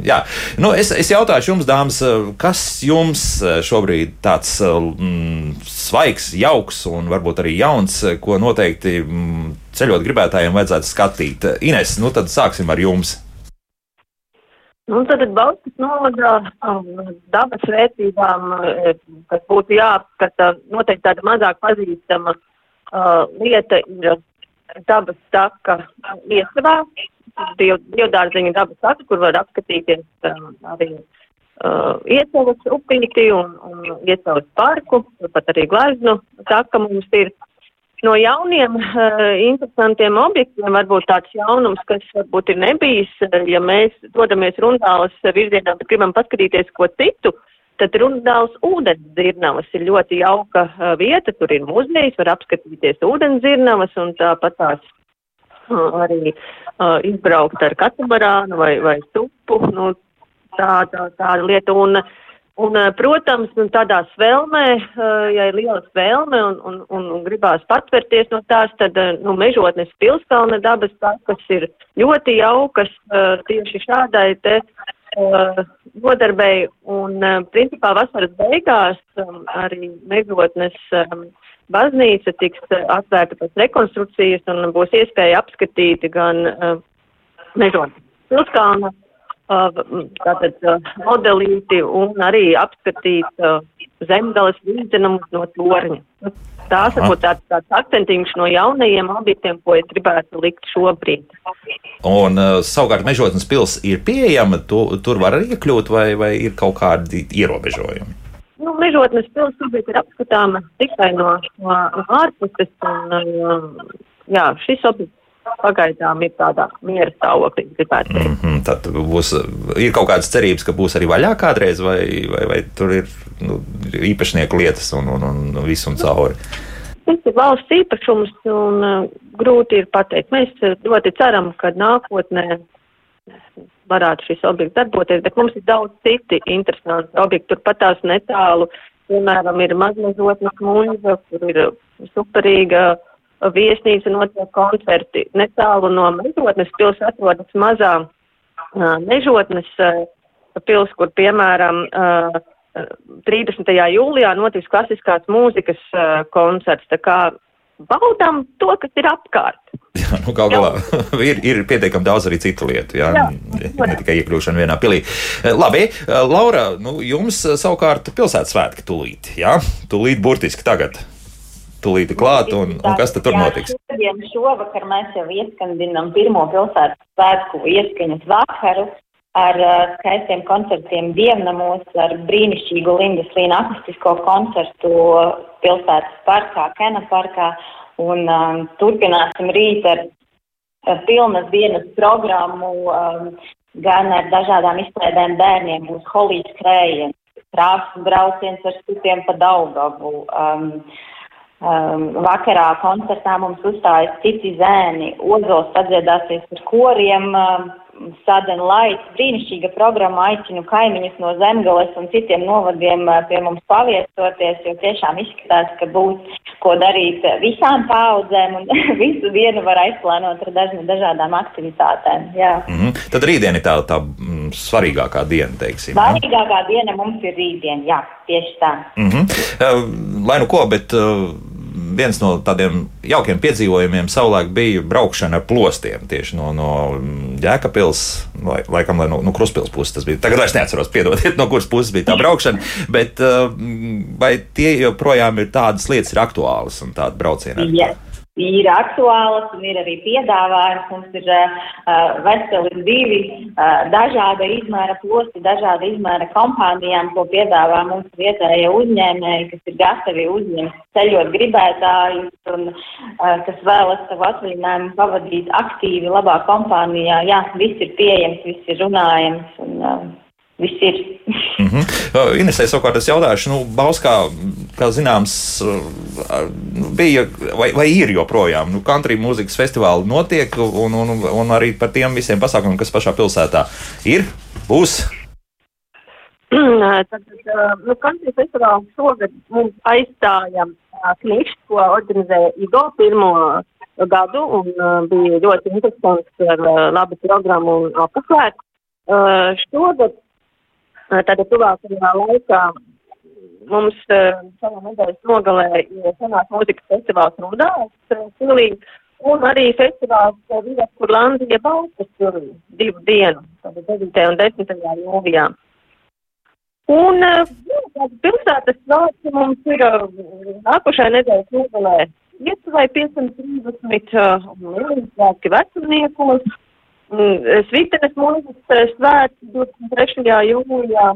Jā, nu es, es jautāšu jums, dāmas, kas jums šobrīd tāds mm, svaigs, jauks un varbūt arī jauns, ko noteikti mm, ceļot gribētājiem vajadzētu skatīt? Ines, nu tad sāksim ar jums. Nu, tad Baltas novadā um, dabas vērtībām, eh, kas būtu jāapskata, noteikti tāda mazāk pazīstama uh, lieta ir dabas taka iesavā, div, divdārziņa dabas taka, kur var apskatīties uh, arī uh, iecavas upīti un, un iecavas parku, pat arī glaznu taka mums ir. No jauniem uh, interesantiem objektiem varbūt tāds jaunums, kas varbūt ir nebijis, ja mēs dodamies rundālas virzienā, bet gribam paskatīties ko citu, uh, Tad Rundāls ūdens dzirnavas ir ļoti jauka vieta, tur ir muzejs, var apskatīties ūdens dzirnavas un tāpat tās arī uh, izbraukt ar katamarānu vai, vai stupu, nu, tā, tā, tāda lieta. Un, un, protams, nu, tādā svelmē, ja ir liela svelme un, un, un, gribās patverties no tās, tad, nu, mežotnes pilskalna dabas takas ir ļoti jaukas tieši šādai te uh, nodarbei un, uh, principā, vasaras beigās um, arī mežotnes um, baznīca tiks uh, atvērta pēc rekonstrukcijas un būs iespēja apskatīt gan uh, mežotnes pilskalna, uh, tātad uh, modelīti un arī apskatīt uh, zemgales līdzenumus no torņa. Tās varbūt tāds, tāds akcentiņš no jaunajiem objektiem, ko es gribētu likt šobrīd. Un uh, savukārt mežotnes pils ir pieejama, tu, tur var arī iekļūt vai, vai ir kaut kādi ierobežojumi? Nu, mežotnes pils šobrīd ir apskatāma tikai no, no, ārpuses. Un, uh, jā, šis objekts pagaidām ir tādā miera stāvoklī, gribētu teikt. Mm -hmm, tad būs, ir kaut kādas cerības, ka būs arī vaļā kādreiz, vai, vai, vai tur ir nu, īpašnieku lietas un, un, un viss un cauri. Tas ir valsts īpašums un uh, grūti ir pateikt. Mēs uh, ļoti ceram, ka nākotnē varētu šis objekts darboties, bet mums ir daudz citi interesanti objekti. Turpat tās netālu, piemēram, ir mazmazotnes muņa, kur ir superīga viesnīca, notiek koncerti. Netālu no mežotnes pils atrodas mazā uh, mežotnes uh, pils, kur, piemēram, uh, 30. jūlijā notiks klasiskās mūzikas uh, koncerts. Tā kā baudām to, kas ir apkārt. Jā, nu, Galu galā *laughs* ir, ir pietiekami daudz arī citu lietu, jā, jā. ne tikai iekļūšana vienā pilī. Labi, Laura, nu, jums savukārt pilsētas svētki tūlīt, jā, tūlīt burtiski tagad. Tūlīt klāt, un, un kas tad tur notiks? Jā, šovakar mēs jau ieskandinam pirmo pilsētas svētku ieskaņas vakaru ar uh, skaistiem koncertiem dievnamos, ar brīnišķīgu Lindas Līna akustisko koncertu pilsētas parkā, Kena parkā, un um, turpināsim rīt ar, ar pilnas dienas programmu, um, gan ar dažādām izklaidēm bērniem, būs holīts krējiens, krāsas brauciens ar stupiem pa Daugavu. Um, Um, vakarā koncertā mums uzstājas citi zēni, Ozols sadziedāsies ar koriem, um, Sadena Laits, brīnišķīga programma, aicinu kaimiņus no Zemgales un citiem novadiem eh, pie mums paviesoties, jo tiešām izskatās, ka būs ko darīt visām paudzēm un *laughs* visu dienu var aizplānot ar dažna, dažādām aktivitātēm. Jā. Mm -hmm. Tad rītdiena ir tā, tā mm, svarīgākā diena, teiksim. Svarīgākā diena mums ir rītdiena, jā, tieši tā. Mm -hmm. uh, lai nu ko, bet. Uh, viens no tādiem jaukiem piedzīvojumiem savulaik bija braukšana ar plostiem tieši no, no Jēkabils, lai, laikam, lai no, no Kruspils puses tas bija. Tagad vairs neatceros, piedodiet, no kuras puses bija tā braukšana, bet uh, vai tie joprojām ir tādas lietas, ir aktuālas un tāda brauciena? Yes ir aktuālas un ir arī piedāvājums. Mums ir uh, veseli divi uh, dažāda izmēra posti, dažāda izmēra kompānijām, ko piedāvā mums vietējie uzņēmēji, kas ir gatavi uzņemt ceļot gribētājus un uh, kas vēlas savu atvaļinājumu pavadīt aktīvi, labā kompānijā. Jā, viss ir pieejams, viss ir runājams. Un, uh, viss ir. mm -hmm. Inesē, savukārt, es jautāšu, nu, Bauskā, kā zināms, bija vai, vai ir joprojām. Nu, country mūzikas festivāli notiek, un, un, un arī par tiem visiem pasākumiem, kas pašā pilsētā ir, būs. *clears throat* Tad, nu, country festivāls šogad mums aizstāja knišs, ko organizēja Igo pirmo gadu, un bija ļoti interesants ar labu programmu un apmeklēt. Šogad Tātad tuvākajā laikā mums šajā nedēļas nogalē ir senās mūzikas festivāls Rudāls pilī un arī festivāls Vidas Kurlandija Baltas pilī divu dienu, tātad 9. un 10. jūlijā. Un jā, pilsētas svētki mums ir nākošajā nedēļas nogalē Lietuvai 530 uh, svētki vecumniekos. Svitenes mūzikas svētki 23. jūlijā.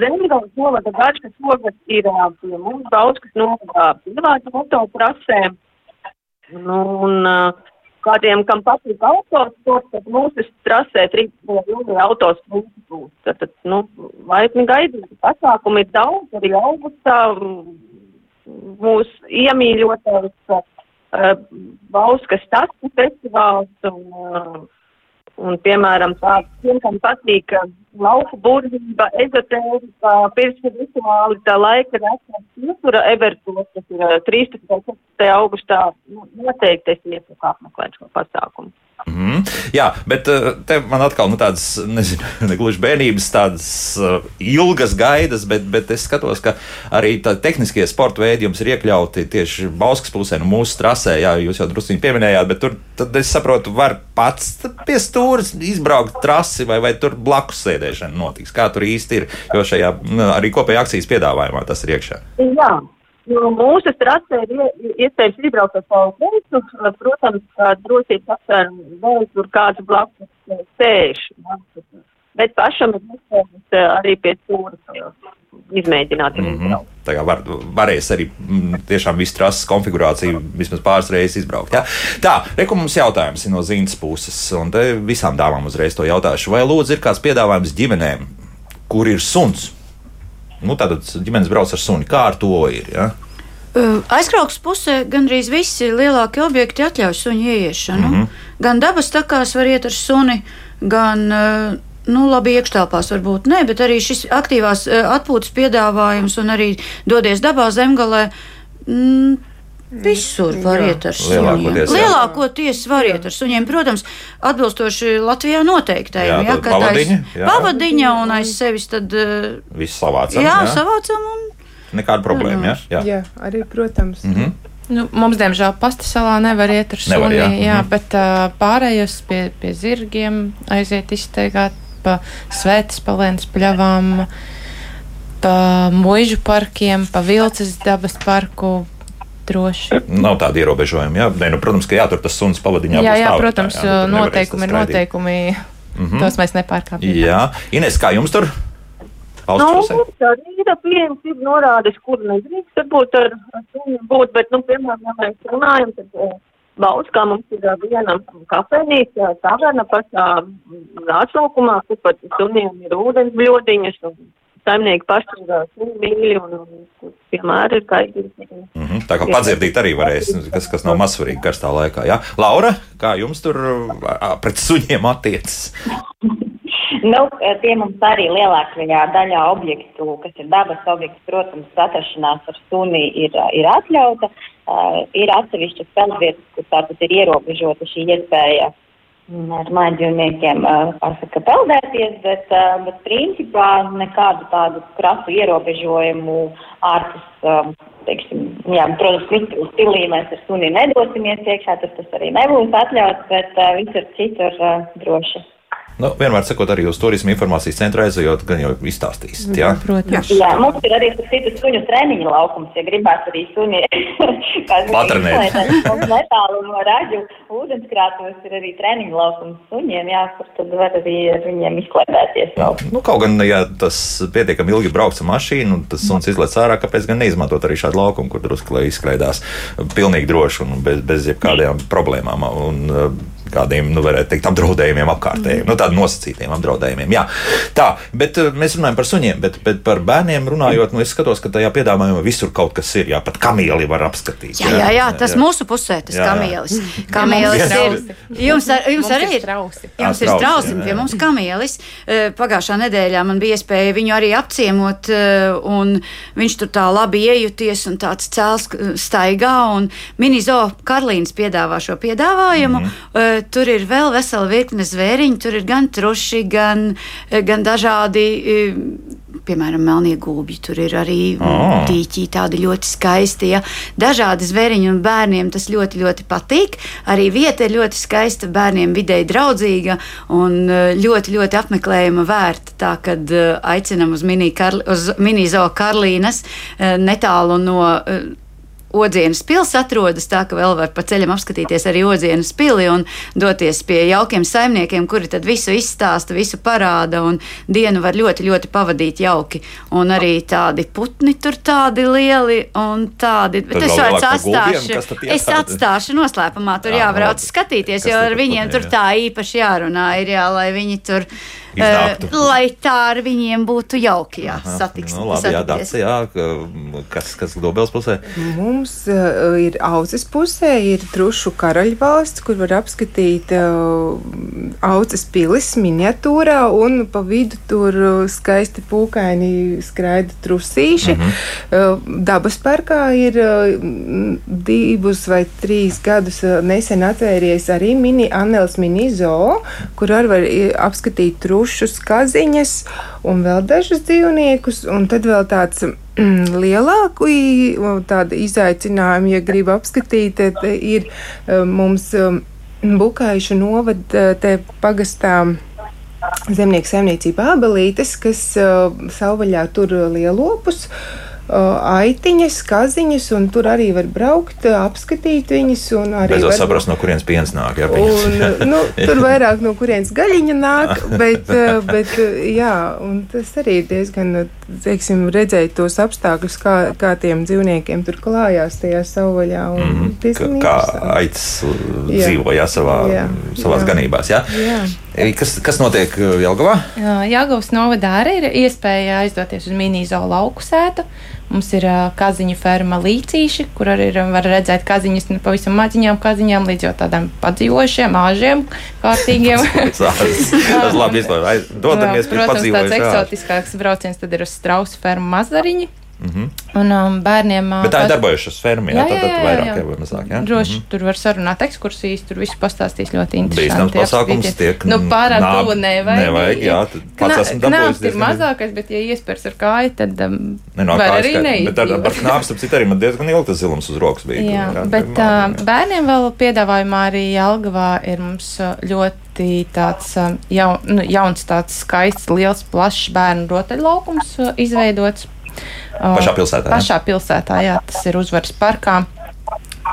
Zemgājas novada garša šogad ir pie mums Bauskas novada pilāta autoprasē. Nu, un kādiem, kam patīk autosports, tad mūsu trasē 3. jūlijā autosports būs. Tad, tad, nu, laipni gaidīt. Pasākumi ir daudz, arī augustā mūs iemīļotais uh, Bauskas tastu festivāls un uh, Un, piemēram, tāds, kam patīk lauku būrība, ezotērika, pirms rituāli, tā laika resurs, kultūra evertos, kas ir 13. un 14. augustā, nu, noteikti es iesaku apmeklēt šo pasākumu. Mm, jā, bet te man atkal nu, tādas, nezinu, *laughs* ne gluži bērnības, tādas ilgas gaidas, bet, bet es skatos, ka arī tehniskie sporta veidi jums ir iekļauti tieši Bauskas pusē, nu, mūsu trasē. Jā, jūs jau drusku pieminējāt, bet tur, tad es saprotu, var pats pie stūres izbraukt trasi vai, vai tur blakus sēdēšana notiks. Kā tur īsti ir, jo šajā nu, arī kopējā akcijas piedāvājumā tas ir iekšā. Jā. Nu, mūsu stratēģija ir iespējams izbraukt ar savu gaisu. Protams, drošības apsvērumu vēl tur kāds blakus sēž. Bet pašam ir iespējams arī pie stūra izmēģināt. Mm -hmm. Tā kā var, varēs arī m, tiešām visu trases konfigurāciju vismaz pāris reizes izbraukt. Ja? Tā, reku mums jautājums no Zīnas puses, un te visām dāmām uzreiz to jautāšu. Vai lūdzu ir kāds piedāvājums ģimenēm, kur ir suns? Nu, tātad ģimenes brauc ar suni. Kā ar to ir? Ja? Aizkrauks pusē gandrīz visi lielākie objekti atļauj suņu ieiešanu. Mm -hmm. Gan dabas takās var iet ar suni, gan nu, labi, iekštelpās varbūt ne, bet arī šis aktīvās atpūtas piedāvājums un arī dodies dabā zemgalē. Mm, Visur var jā. iet ar suņiem. Lielākoties, var iet ar suņiem. Protams, atbilstoši Latvijā noteiktajiem. Jā, jā, pavadiņa, jā. pavadiņa un aiz sevis tad. Viss savācam. Jā, jā. savācam un nekāda problēma. Ja? Jā. jā, arī, protams. Mm -hmm. Nu, mums, diemžēl, pastasalā nevar iet ar suni, nevar, jā. Jā, mm -hmm. bet uh, pārējos pie, pie zirgiem aiziet izteigāt pa svētas palēnas pļavām, pa muižu parkiem, pa vilces dabas parku. Droši. Nav tāda ierobežojuma. Jā, Nē, nu, protams, ka jātur tas suns pavadiņā. Jā, jā, protams, jā, noteikumi ir noteikumi. Mm -hmm. Tos mēs nepārkāpjam. Jā, Ines, kā jums tur? valsts nu? Tā ir pieejams, ir norādes, kur nedrīkst varbūt ar, suni būt, bet, nu, piemēram, ja mēs runājam, tad uh, Bauskā mums ir viena kafejnīca, taverna pašā atsaukumā, kur pat suniem ir ūdens bļodiņas un saimnieki paši ir mīļi un, un vienmēr ir kaitīgi. Mm -hmm, tā kā padzirdīt arī varēs, kas, kas nav mazsvarīgi karstā laikā, jā? Laura, kā jums tur pret suņiem attiecas? Nu, tie mums arī lielākajā daļā objektu, kas ir dabas objekti, protams, atrašanās ar suni ir, ir atļauta. Uh, ir atsevišķas peldvietas, kur tātad ir ierobežota šī iespēja ar mājdzīvniekiem pasaka peldēties, bet, uh, bet principā nekādu tādu krasu ierobežojumu ārpus, teiksim, jā, protams, stilī mēs ar suni nedosimies iekšā, tas, tas arī nebūs atļauts, bet uh, visur citur uh, droši. Nu, vienmēr sakot, arī uz turismu informācijas centru aizejot, gan jau izstāstīsiet. Jā, protams. Jā, mums ir arī tas citas suņu treniņu laukums, ja gribās arī suņi *laughs* patrenēt. Netālu no raģu ūdenskrātos ir arī treniņu laukums suņiem, jā, kur tad var arī ar viņiem izklaidēties vēl. Nu, kaut gan, ja tas pietiekami ilgi brauc ar mašīnu, tas suns izlec ārā, kāpēc gan neizmantot arī šādu laukumu, kur drusku lai izklaidās pilnīgi droši un bez, bez jebkādām problēmām. Un, kādiem, nu, varētu teikt, apdraudējumiem apkārtējiem, mm. nu, tādiem nosacītiem apdraudējumiem. Jā. Tā, bet uh, mēs runājam par suņiem, bet, bet par bērniem runājot, nu, es skatos, ka tajā piedāvājumā visur kaut kas ir. Jā, pat kamieli var apskatīt. Jā, jā, jā, jā tas jā. mūsu pusē, tas jā, kamielis. Kamielis ir. Jums, ar, jums arī ir trausi. Jums ir trausi, pie mums kamielis. Uh, pagājušā nedēļā man bija iespēja viņu arī apciemot, uh, un viņš tur tā labi iejuties un tāds cēls staigā, un Minizo Karlīns piedāvā šo piedāvājumu. Mm -hmm tur ir vēl vesela virkne zvēriņu. Tur ir gan truši, gan, gan dažādi. Piemēram, melnie gūbi. Tur ir arī oh. dīķi, tādi ļoti skaisti. Ja. Dažādi zvēriņi un bērniem tas ļoti, ļoti patīk. Arī vieta ir ļoti skaista, bērniem vidēji draudzīga un ļoti, ļoti apmeklējuma vērta. Tā kad aicinam uz mini, Karli, uz mini Karlīnas netālu no Odzienas pils atrodas tā, ka vēl var pa ceļam apskatīties arī Odzienas pili un doties pie jaukiem saimniekiem, kuri tad visu izstāsta, visu parāda un dienu var ļoti, ļoti pavadīt jauki. Un arī tādi putni tur tādi lieli un tādi, bet es vairs atstāšu, es atstāšu noslēpumā, tur jā, jābrauc skatīties, jo ar viņiem tur tā īpaši jārunā ir, jā, lai viņi tur iznāktu. Uh, lai tā ar viņiem būtu jauki, jā, satiks. Nu, labi, jā, dats, jā, kas, kas Dobels pusē? Mums uh, ir auces pusē, ir trušu karaļvalsts, kur var apskatīt uh, auces pilis miniatūrā, un pa vidu tur skaisti pūkaini skraida trusīši. Mm -hmm. uh, dabas parkā ir uh, divus vai trīs gadus uh, nesen atvērties arī mini Anels mini zoo, kur arī var apskatīt trušu pušus, kaziņas un vēl dažus dzīvniekus. Un tad vēl tāds mm, lielāku izaicinājumu, ja grib apskatīt, ir e, mums e, Bukaišu novada te pagastā. Zemnieku saimniecība abelītes, kas uh, savvaļā tur lielopus, aitiņas, kaziņas, un tur arī var braukt, apskatīt viņas. Beidzot var... saprast, no kurienes piens nāk. Jā, un, nu, *laughs* tur vairāk no kurienes gaļiņa nāk, *laughs* bet, bet jā, tas arī diezgan, teiksim, redzēt tos apstākļus, kā, kā tiem dzīvniekiem tur klājās tajā savvaļā. Mm, kā aitas dzīvoja savā, jā, savās jā. ganībās. Jā? Jā. Kas, kas notiek Jelgavā? Jelgavas novadā arī ir iespēja aizdoties uz mini-zoo lauku sētu. Mums ir uh, kaziņu ferma līcīši, kur arī var redzēt kaziņas no pavisam maziņām kaziņām līdz jau tādām padzīvošiem, āžiem, kārtīgiem. *laughs* Tas labi izlaiž. *laughs* Dodamies pie Protams, tāds eksotiskāks brauciens tad ir uz strausu fermu mazariņu. Mm -hmm. Un um, bērniem. Bet tā ir darbojušās ferma, jā, jā, jā, jā, vairāk jā. vai mazāk. Jā? Droši mm -hmm. tur var sarunāt ekskursijas, tur viss pastāstīs ļoti interesanti. Bīstams pasākums tiek. Nu, pārāk tuvu nevajag. Nevajag, jā, pats esmu dabūjis. ir mazākais, bet ja iespērs ar kāju, tad um, ne, no, var arī neizdzīvot. Bet ar, ar knāps, ap citu arī man diezgan ilgi tas zilums uz rokas bija. Jā, jā bet uh, bērniem vēl piedāvājumā arī Jelgavā ir mums ļoti tāds jaun, nu, jauns, tāds skaists, liels, plašs bērnu rotaļlaukums izveidots Pašā pilsētā. Pašā pilsētā, jā, tas ir uzvaras parkā.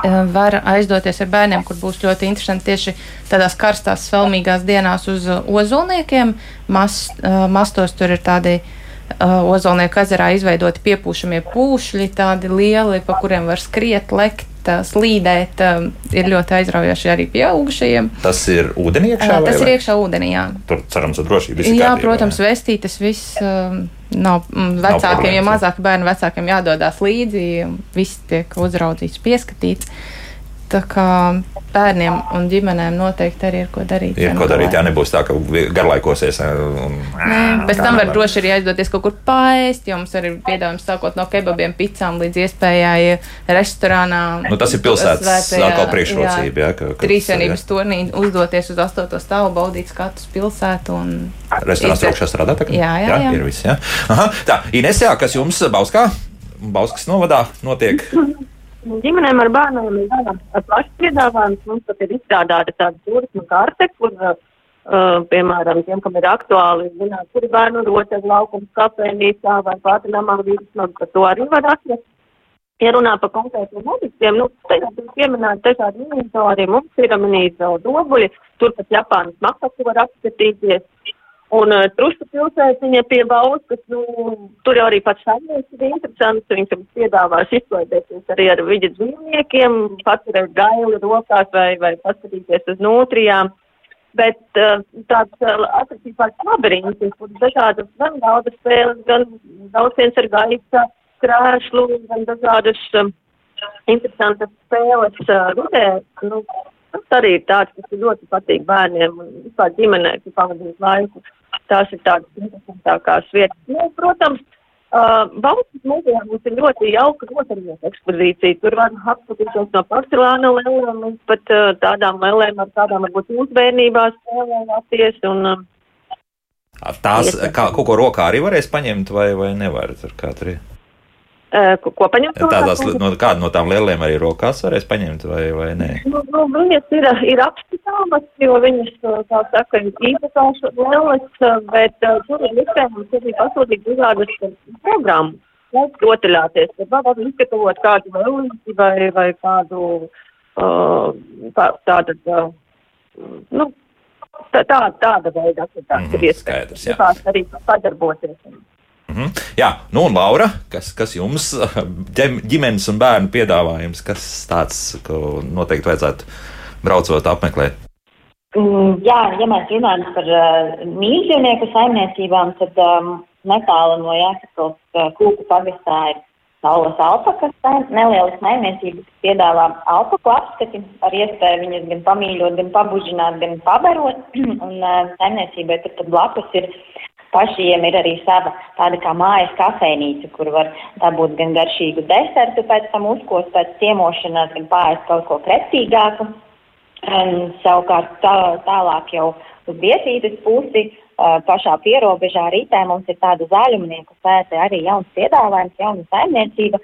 Var aizdoties ar bērniem, kur būs ļoti interesanti tieši tādās karstās, svelmīgās dienās uz ozolniekiem. Mas, mastos tur ir tādi ozolnieku ezerā izveidoti piepūšamie pūšļi, tādi lieli, pa kuriem var skriet, lekt slīdēt, ir ļoti aizraujoši arī pieaugušajiem. Tas ir ūdenī iekšā? Tas ir iekšā ūdenī, jā. Tur cerams, ka drošība ir. Jā, kārtībā, protams, vestītas viss. Nav mm, vecākiem, nav ja mazāki bērni vecākiem jādodas līdzi, viss tiek uzraudzīts, pieskatīts. Tā kā bērniem un ģimenēm noteikti arī ir ko darīt. Ir ko darīt, jā, nebūs tā, ka garlaikosies. Un, Nē, pēc tam var droši arī aizdoties kaut kur paēst, jo mums arī ir piedāvājums sākot no kebabiem, pizzām līdz iespējai restorānā. Nu, tas ir pilsētas atkal priekšrocība, jā. Ka, ka Trīsvienības turnī uzdoties uz astoto stāvu, baudīt skatus pilsētu un. Restorāns augšā strādā, tā kā? Jā, jā, jā. jā. Ir viss, jā. Aha, tā, Ines, jā, kas jums Bauskā? Bauskas novadā notiek? *laughs* ģimenēm ar bērniem ir tāds plašs piedāvājums. Mums pat ir izstrādāta tāda turisma karte, kur, uh, piemēram, tiem, kam ir aktuāli, zināt, kur ir bērnu rotaļu laukums, kafejnīcā vai pātrinamā vīrusmā, ka to arī var atrast. Ja runā par konkrētiem objektiem, nu, tajā tiek pieminēti dažādi inventori, mums ir minīta dobuļi, turpat Japānas makatu var apskatīties. Un uh, trusta pilsētiņa pie Bauskas, nu, tur jau arī pats saimnieks ir interesants, viņš mums piedāvās izklaidēties arī ar viļu dzīvniekiem, paturēt gaili rokās vai, vai paskatīties uz nūtrijām. Bet uh, tāds uh, atraktīvāks labirints, kur dažādas gan daudz spēles, gan daudz viens ar gaisa krēšlu, gan dažādas uh, interesantas spēles uh, rudē. Nu, tas arī ir tāds, kas ļoti patīk bērniem un vispār ģimenē, kur pavadīt laiku. Tās ir tādas interesantākās vietas. Nu, protams, uh, Baltijas muzejā mums ir ļoti jauka rotaļlietu ekspozīcija. Tur var apskatīties no porcelāna lēlēm līdz pat uh, tādām lēlēm, ar kādām varbūt jūs bērnībā spēlējāties. Un, uh, Tās kā, kaut ko rokā arī varēs paņemt, vai, vai nevar? Tur kā tur ir? Ko, ko paņemt. Tādās, no, kādu no tām lieliem arī rokās varēs paņemt vai, vai nē? Nu, nu, viņas ir, ir apskatāmas, jo viņas, tā saka, ir īpašās lielas, bet uh, tur ir iespējams arī pasūtīt dažādas programmas. Rotaļāties, tad var izgatavot kādu vēlīti vai, vai kādu uh, tā, tādu, uh, nu, tā, tā, tāda veida aktivitātes mm -hmm, ir iespējams. Skaidrs, jā. Arī sadarboties. -hmm. Jā, nu un Laura, kas, kas jums *laughs* ģimenes un bērnu piedāvājums, kas tāds, ko noteikti vajadzētu braucot apmeklēt? Mm, jā, ja mēs runājam par uh, mīļdzīvnieku saimniecībām, tad um, netālu no Jākapils uh, kūku pagastā ir saules alpakas, nelielas saimniecības, piedāvā alpaku apskati, ar iespēju viņas gan pamīļot, gan pabužināt, gan pabarot, *clears throat* un uh, saimniecībai tur tad blakus ir pašiem ir arī sava tāda kā mājas kafejnīca, kur var dabūt gan garšīgu desertu, pēc tam uzkost pēc ciemošanās, gan pāriest kaut ko pretīgāku. Un, savukārt tā, tālāk jau uz vietītes pusi, uh, pašā pierobežā rītē mums ir tāda zaļumnieku sēta, arī jauns piedāvājums, jauna saimniecība,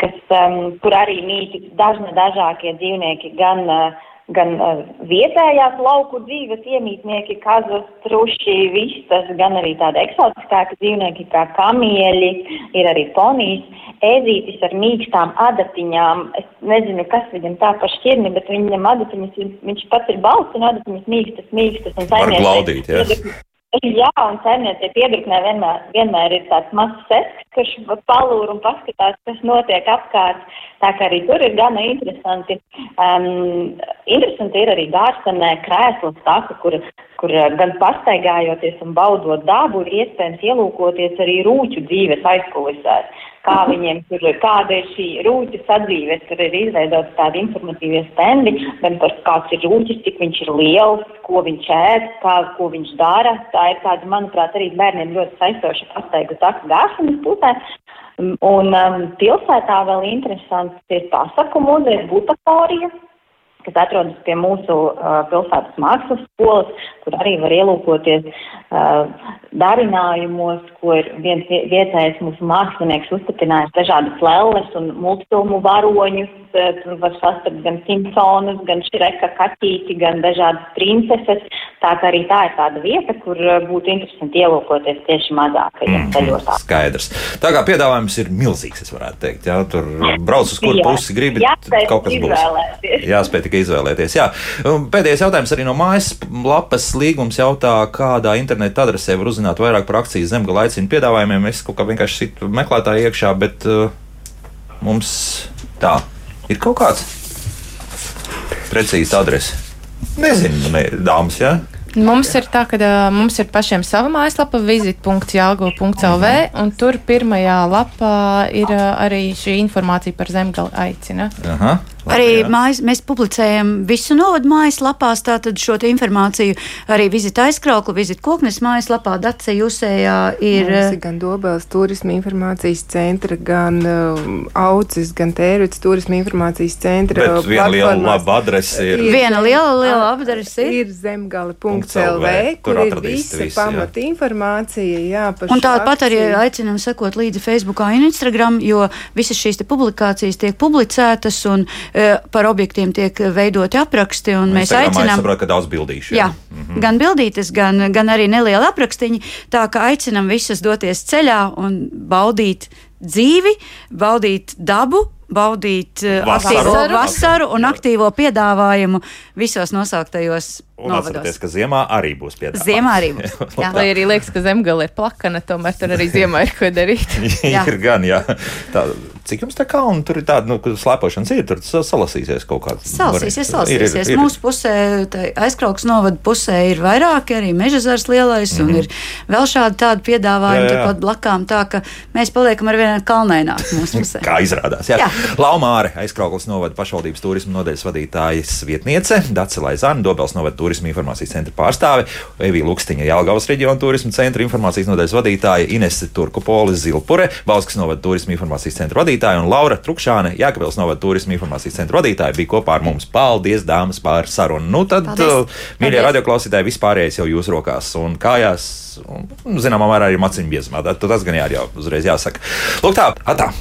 kas, um, kur arī mīt dažna dažākie dzīvnieki, gan uh, gan uh, vietējās lauku dzīves iemītnieki, kazas, truši, vistas, gan arī tādi eksotiskāki dzīvnieki kā kamieļi, ir arī ponijas, ēdītis ar mīkstām adatiņām. Es nezinu, kas viņam tā pa šķirni, bet viņam adatiņas, viņš pats ir balsts un adatiņas mīkstas, mīkstas. Un Var glaudīt, jā. *laughs* Jā, un saimniecība piedruknē vienmēr, vienmēr ir tāds mazs seks, kurš palūr un paskatās, kas notiek apkārt. Tā kā arī tur ir gana interesanti. Um, interesanti ir arī dārstenē krēslas taka, kur, kur gan pastaigājoties un baudot dabu, ir iespējams ielūkoties arī rūķu dzīves aizkulisēs. Kā viņiem tur, kāda ir šī rūķa sadzīve, tur ir izveidots tādi informatīvie stendi, gan par kāds ir rūķis, cik viņš ir liels, ko viņš ēd, kā, ko viņš dara. Tā ir tāda, manuprāt, arī bērniem ļoti saistoša pastaigu taka gāšanas pusē. Un um, pilsētā vēl interesants ir pasaku muzejs Butaforija, kas atrodas pie mūsu uh, pilsētas mākslas skolas, kur arī var ielūkoties uh, darinājumos, ko ir viens vietējais mūsu mākslinieks uzstiprinājis dažādas lelles un multfilmu varoņus. Tur var sastapt gan Simpsonus, gan Šreka kaķīti, gan dažādas princeses. Tā kā arī tā ir tāda vieta, kur būtu interesanti ielūkoties tieši mazākajiem mm, ceļotājiem. Skaidrs. Tā kā piedāvājums ir milzīgs, es varētu teikt. Jā, tur brauc uz kuru pusi gribi, kaut kas būs. Jāspēj tikai izvēlēties. Jā. Pēdējais jautājums arī no mājas lapas līgums jautā, kādā interneta adresē var uzzināt vairāk par akcijas zemgala aicinu piedāvājumiem. Es kaut kā vienkārši situ meklētāju iekšā, bet uh, mums tā ir kaut kāds precīzs adrese. Nezinu, ne, dāmas, jā. Ja? Mums ir tā, ka uh, mums ir pašiem sava mājaslapa, vizit.jāgo.lv, un tur pirmajā lapā ir uh, arī šī informācija par zemgali aicina. Aha. Arī mājas, mēs publicējam visu novadu mājaslapās, tātad šo informāciju arī vizita aizkraukla, vizita koknes mājaslapā, Dace Jusējā ir. Mums ir gan Dobels turisma informācijas centra, gan uh, Aucis, gan Tērvits turisma informācijas centra. Bet viena liela laba adrese ir. Viena liela, liela adrese ir. Ir zemgali.lv, kur ir visa visu, pamata jā. informācija, jā. Un tāpat arī aicinam sekot līdzi Facebookā un Instagram, jo visas šīs publikācijas tiek publicētas un Eh, par objektiem tiek veidoti apraksti. Mēs aicinām, saprot, ka daudz bildīšu. Jā, jā mm -hmm. gan bildītas, gan, gan arī neliela aprakstiņa. Tā kā aicinam visus doties ceļā un baudīt dzīvi, baudīt dabu, baudīt eh, vasaru. aktīvo vasaru un aktīvo piedāvājumu visos nosauktajos Un atcerieties, ka ziemā arī būs piedāvājums. Ziemā arī būs. *laughs* Jā. Lai arī liekas, ka zemgale ir plakana, tomēr tur arī ziemā ir ko darīt. *laughs* ir gan, jā. Tā, cik jums tā kā, un tur ir tāda, nu, slēpošanas ir, tur salasīsies kaut kāds. Salasīsies, salasīsies. Ir, ir, ir. Mūsu pusē, aizkrauks novada pusē ir vairāki, arī mežazars lielais, mm -hmm. un mhm. ir vēl šādi tādi piedāvājumi turpat blakām, tā ka mēs paliekam ar vienu kalnēnāk mūsu pusē. *laughs* kā izrādās, jā. jā. Laumāre, aizkrauklis novada pašvaldības turismu nodeļas vadītājas vietniece, Dace Laizāna, Dobels novada turisma informācijas centra pārstāve, Evija Lukstiņa, Jālgavas reģiona turisma centra informācijas nodaļas vadītāja, Inese Turkupolis Zilpure, Bauskas novada turisma informācijas centra vadītāja un Laura Trukšāne, Jākavils novada turisma informācijas centra vadītāja, bija kopā ar mums. Paldies, dāmas, par sarunu. Nu, tad, uh, mīļie radioklausītāji, vispārējais jau jūsu rokās un kājās. Un, zināmā mērā arī maciņu biezumā. Tas gan jā, jau uzreiz jāsaka. Lūk, tā, atā.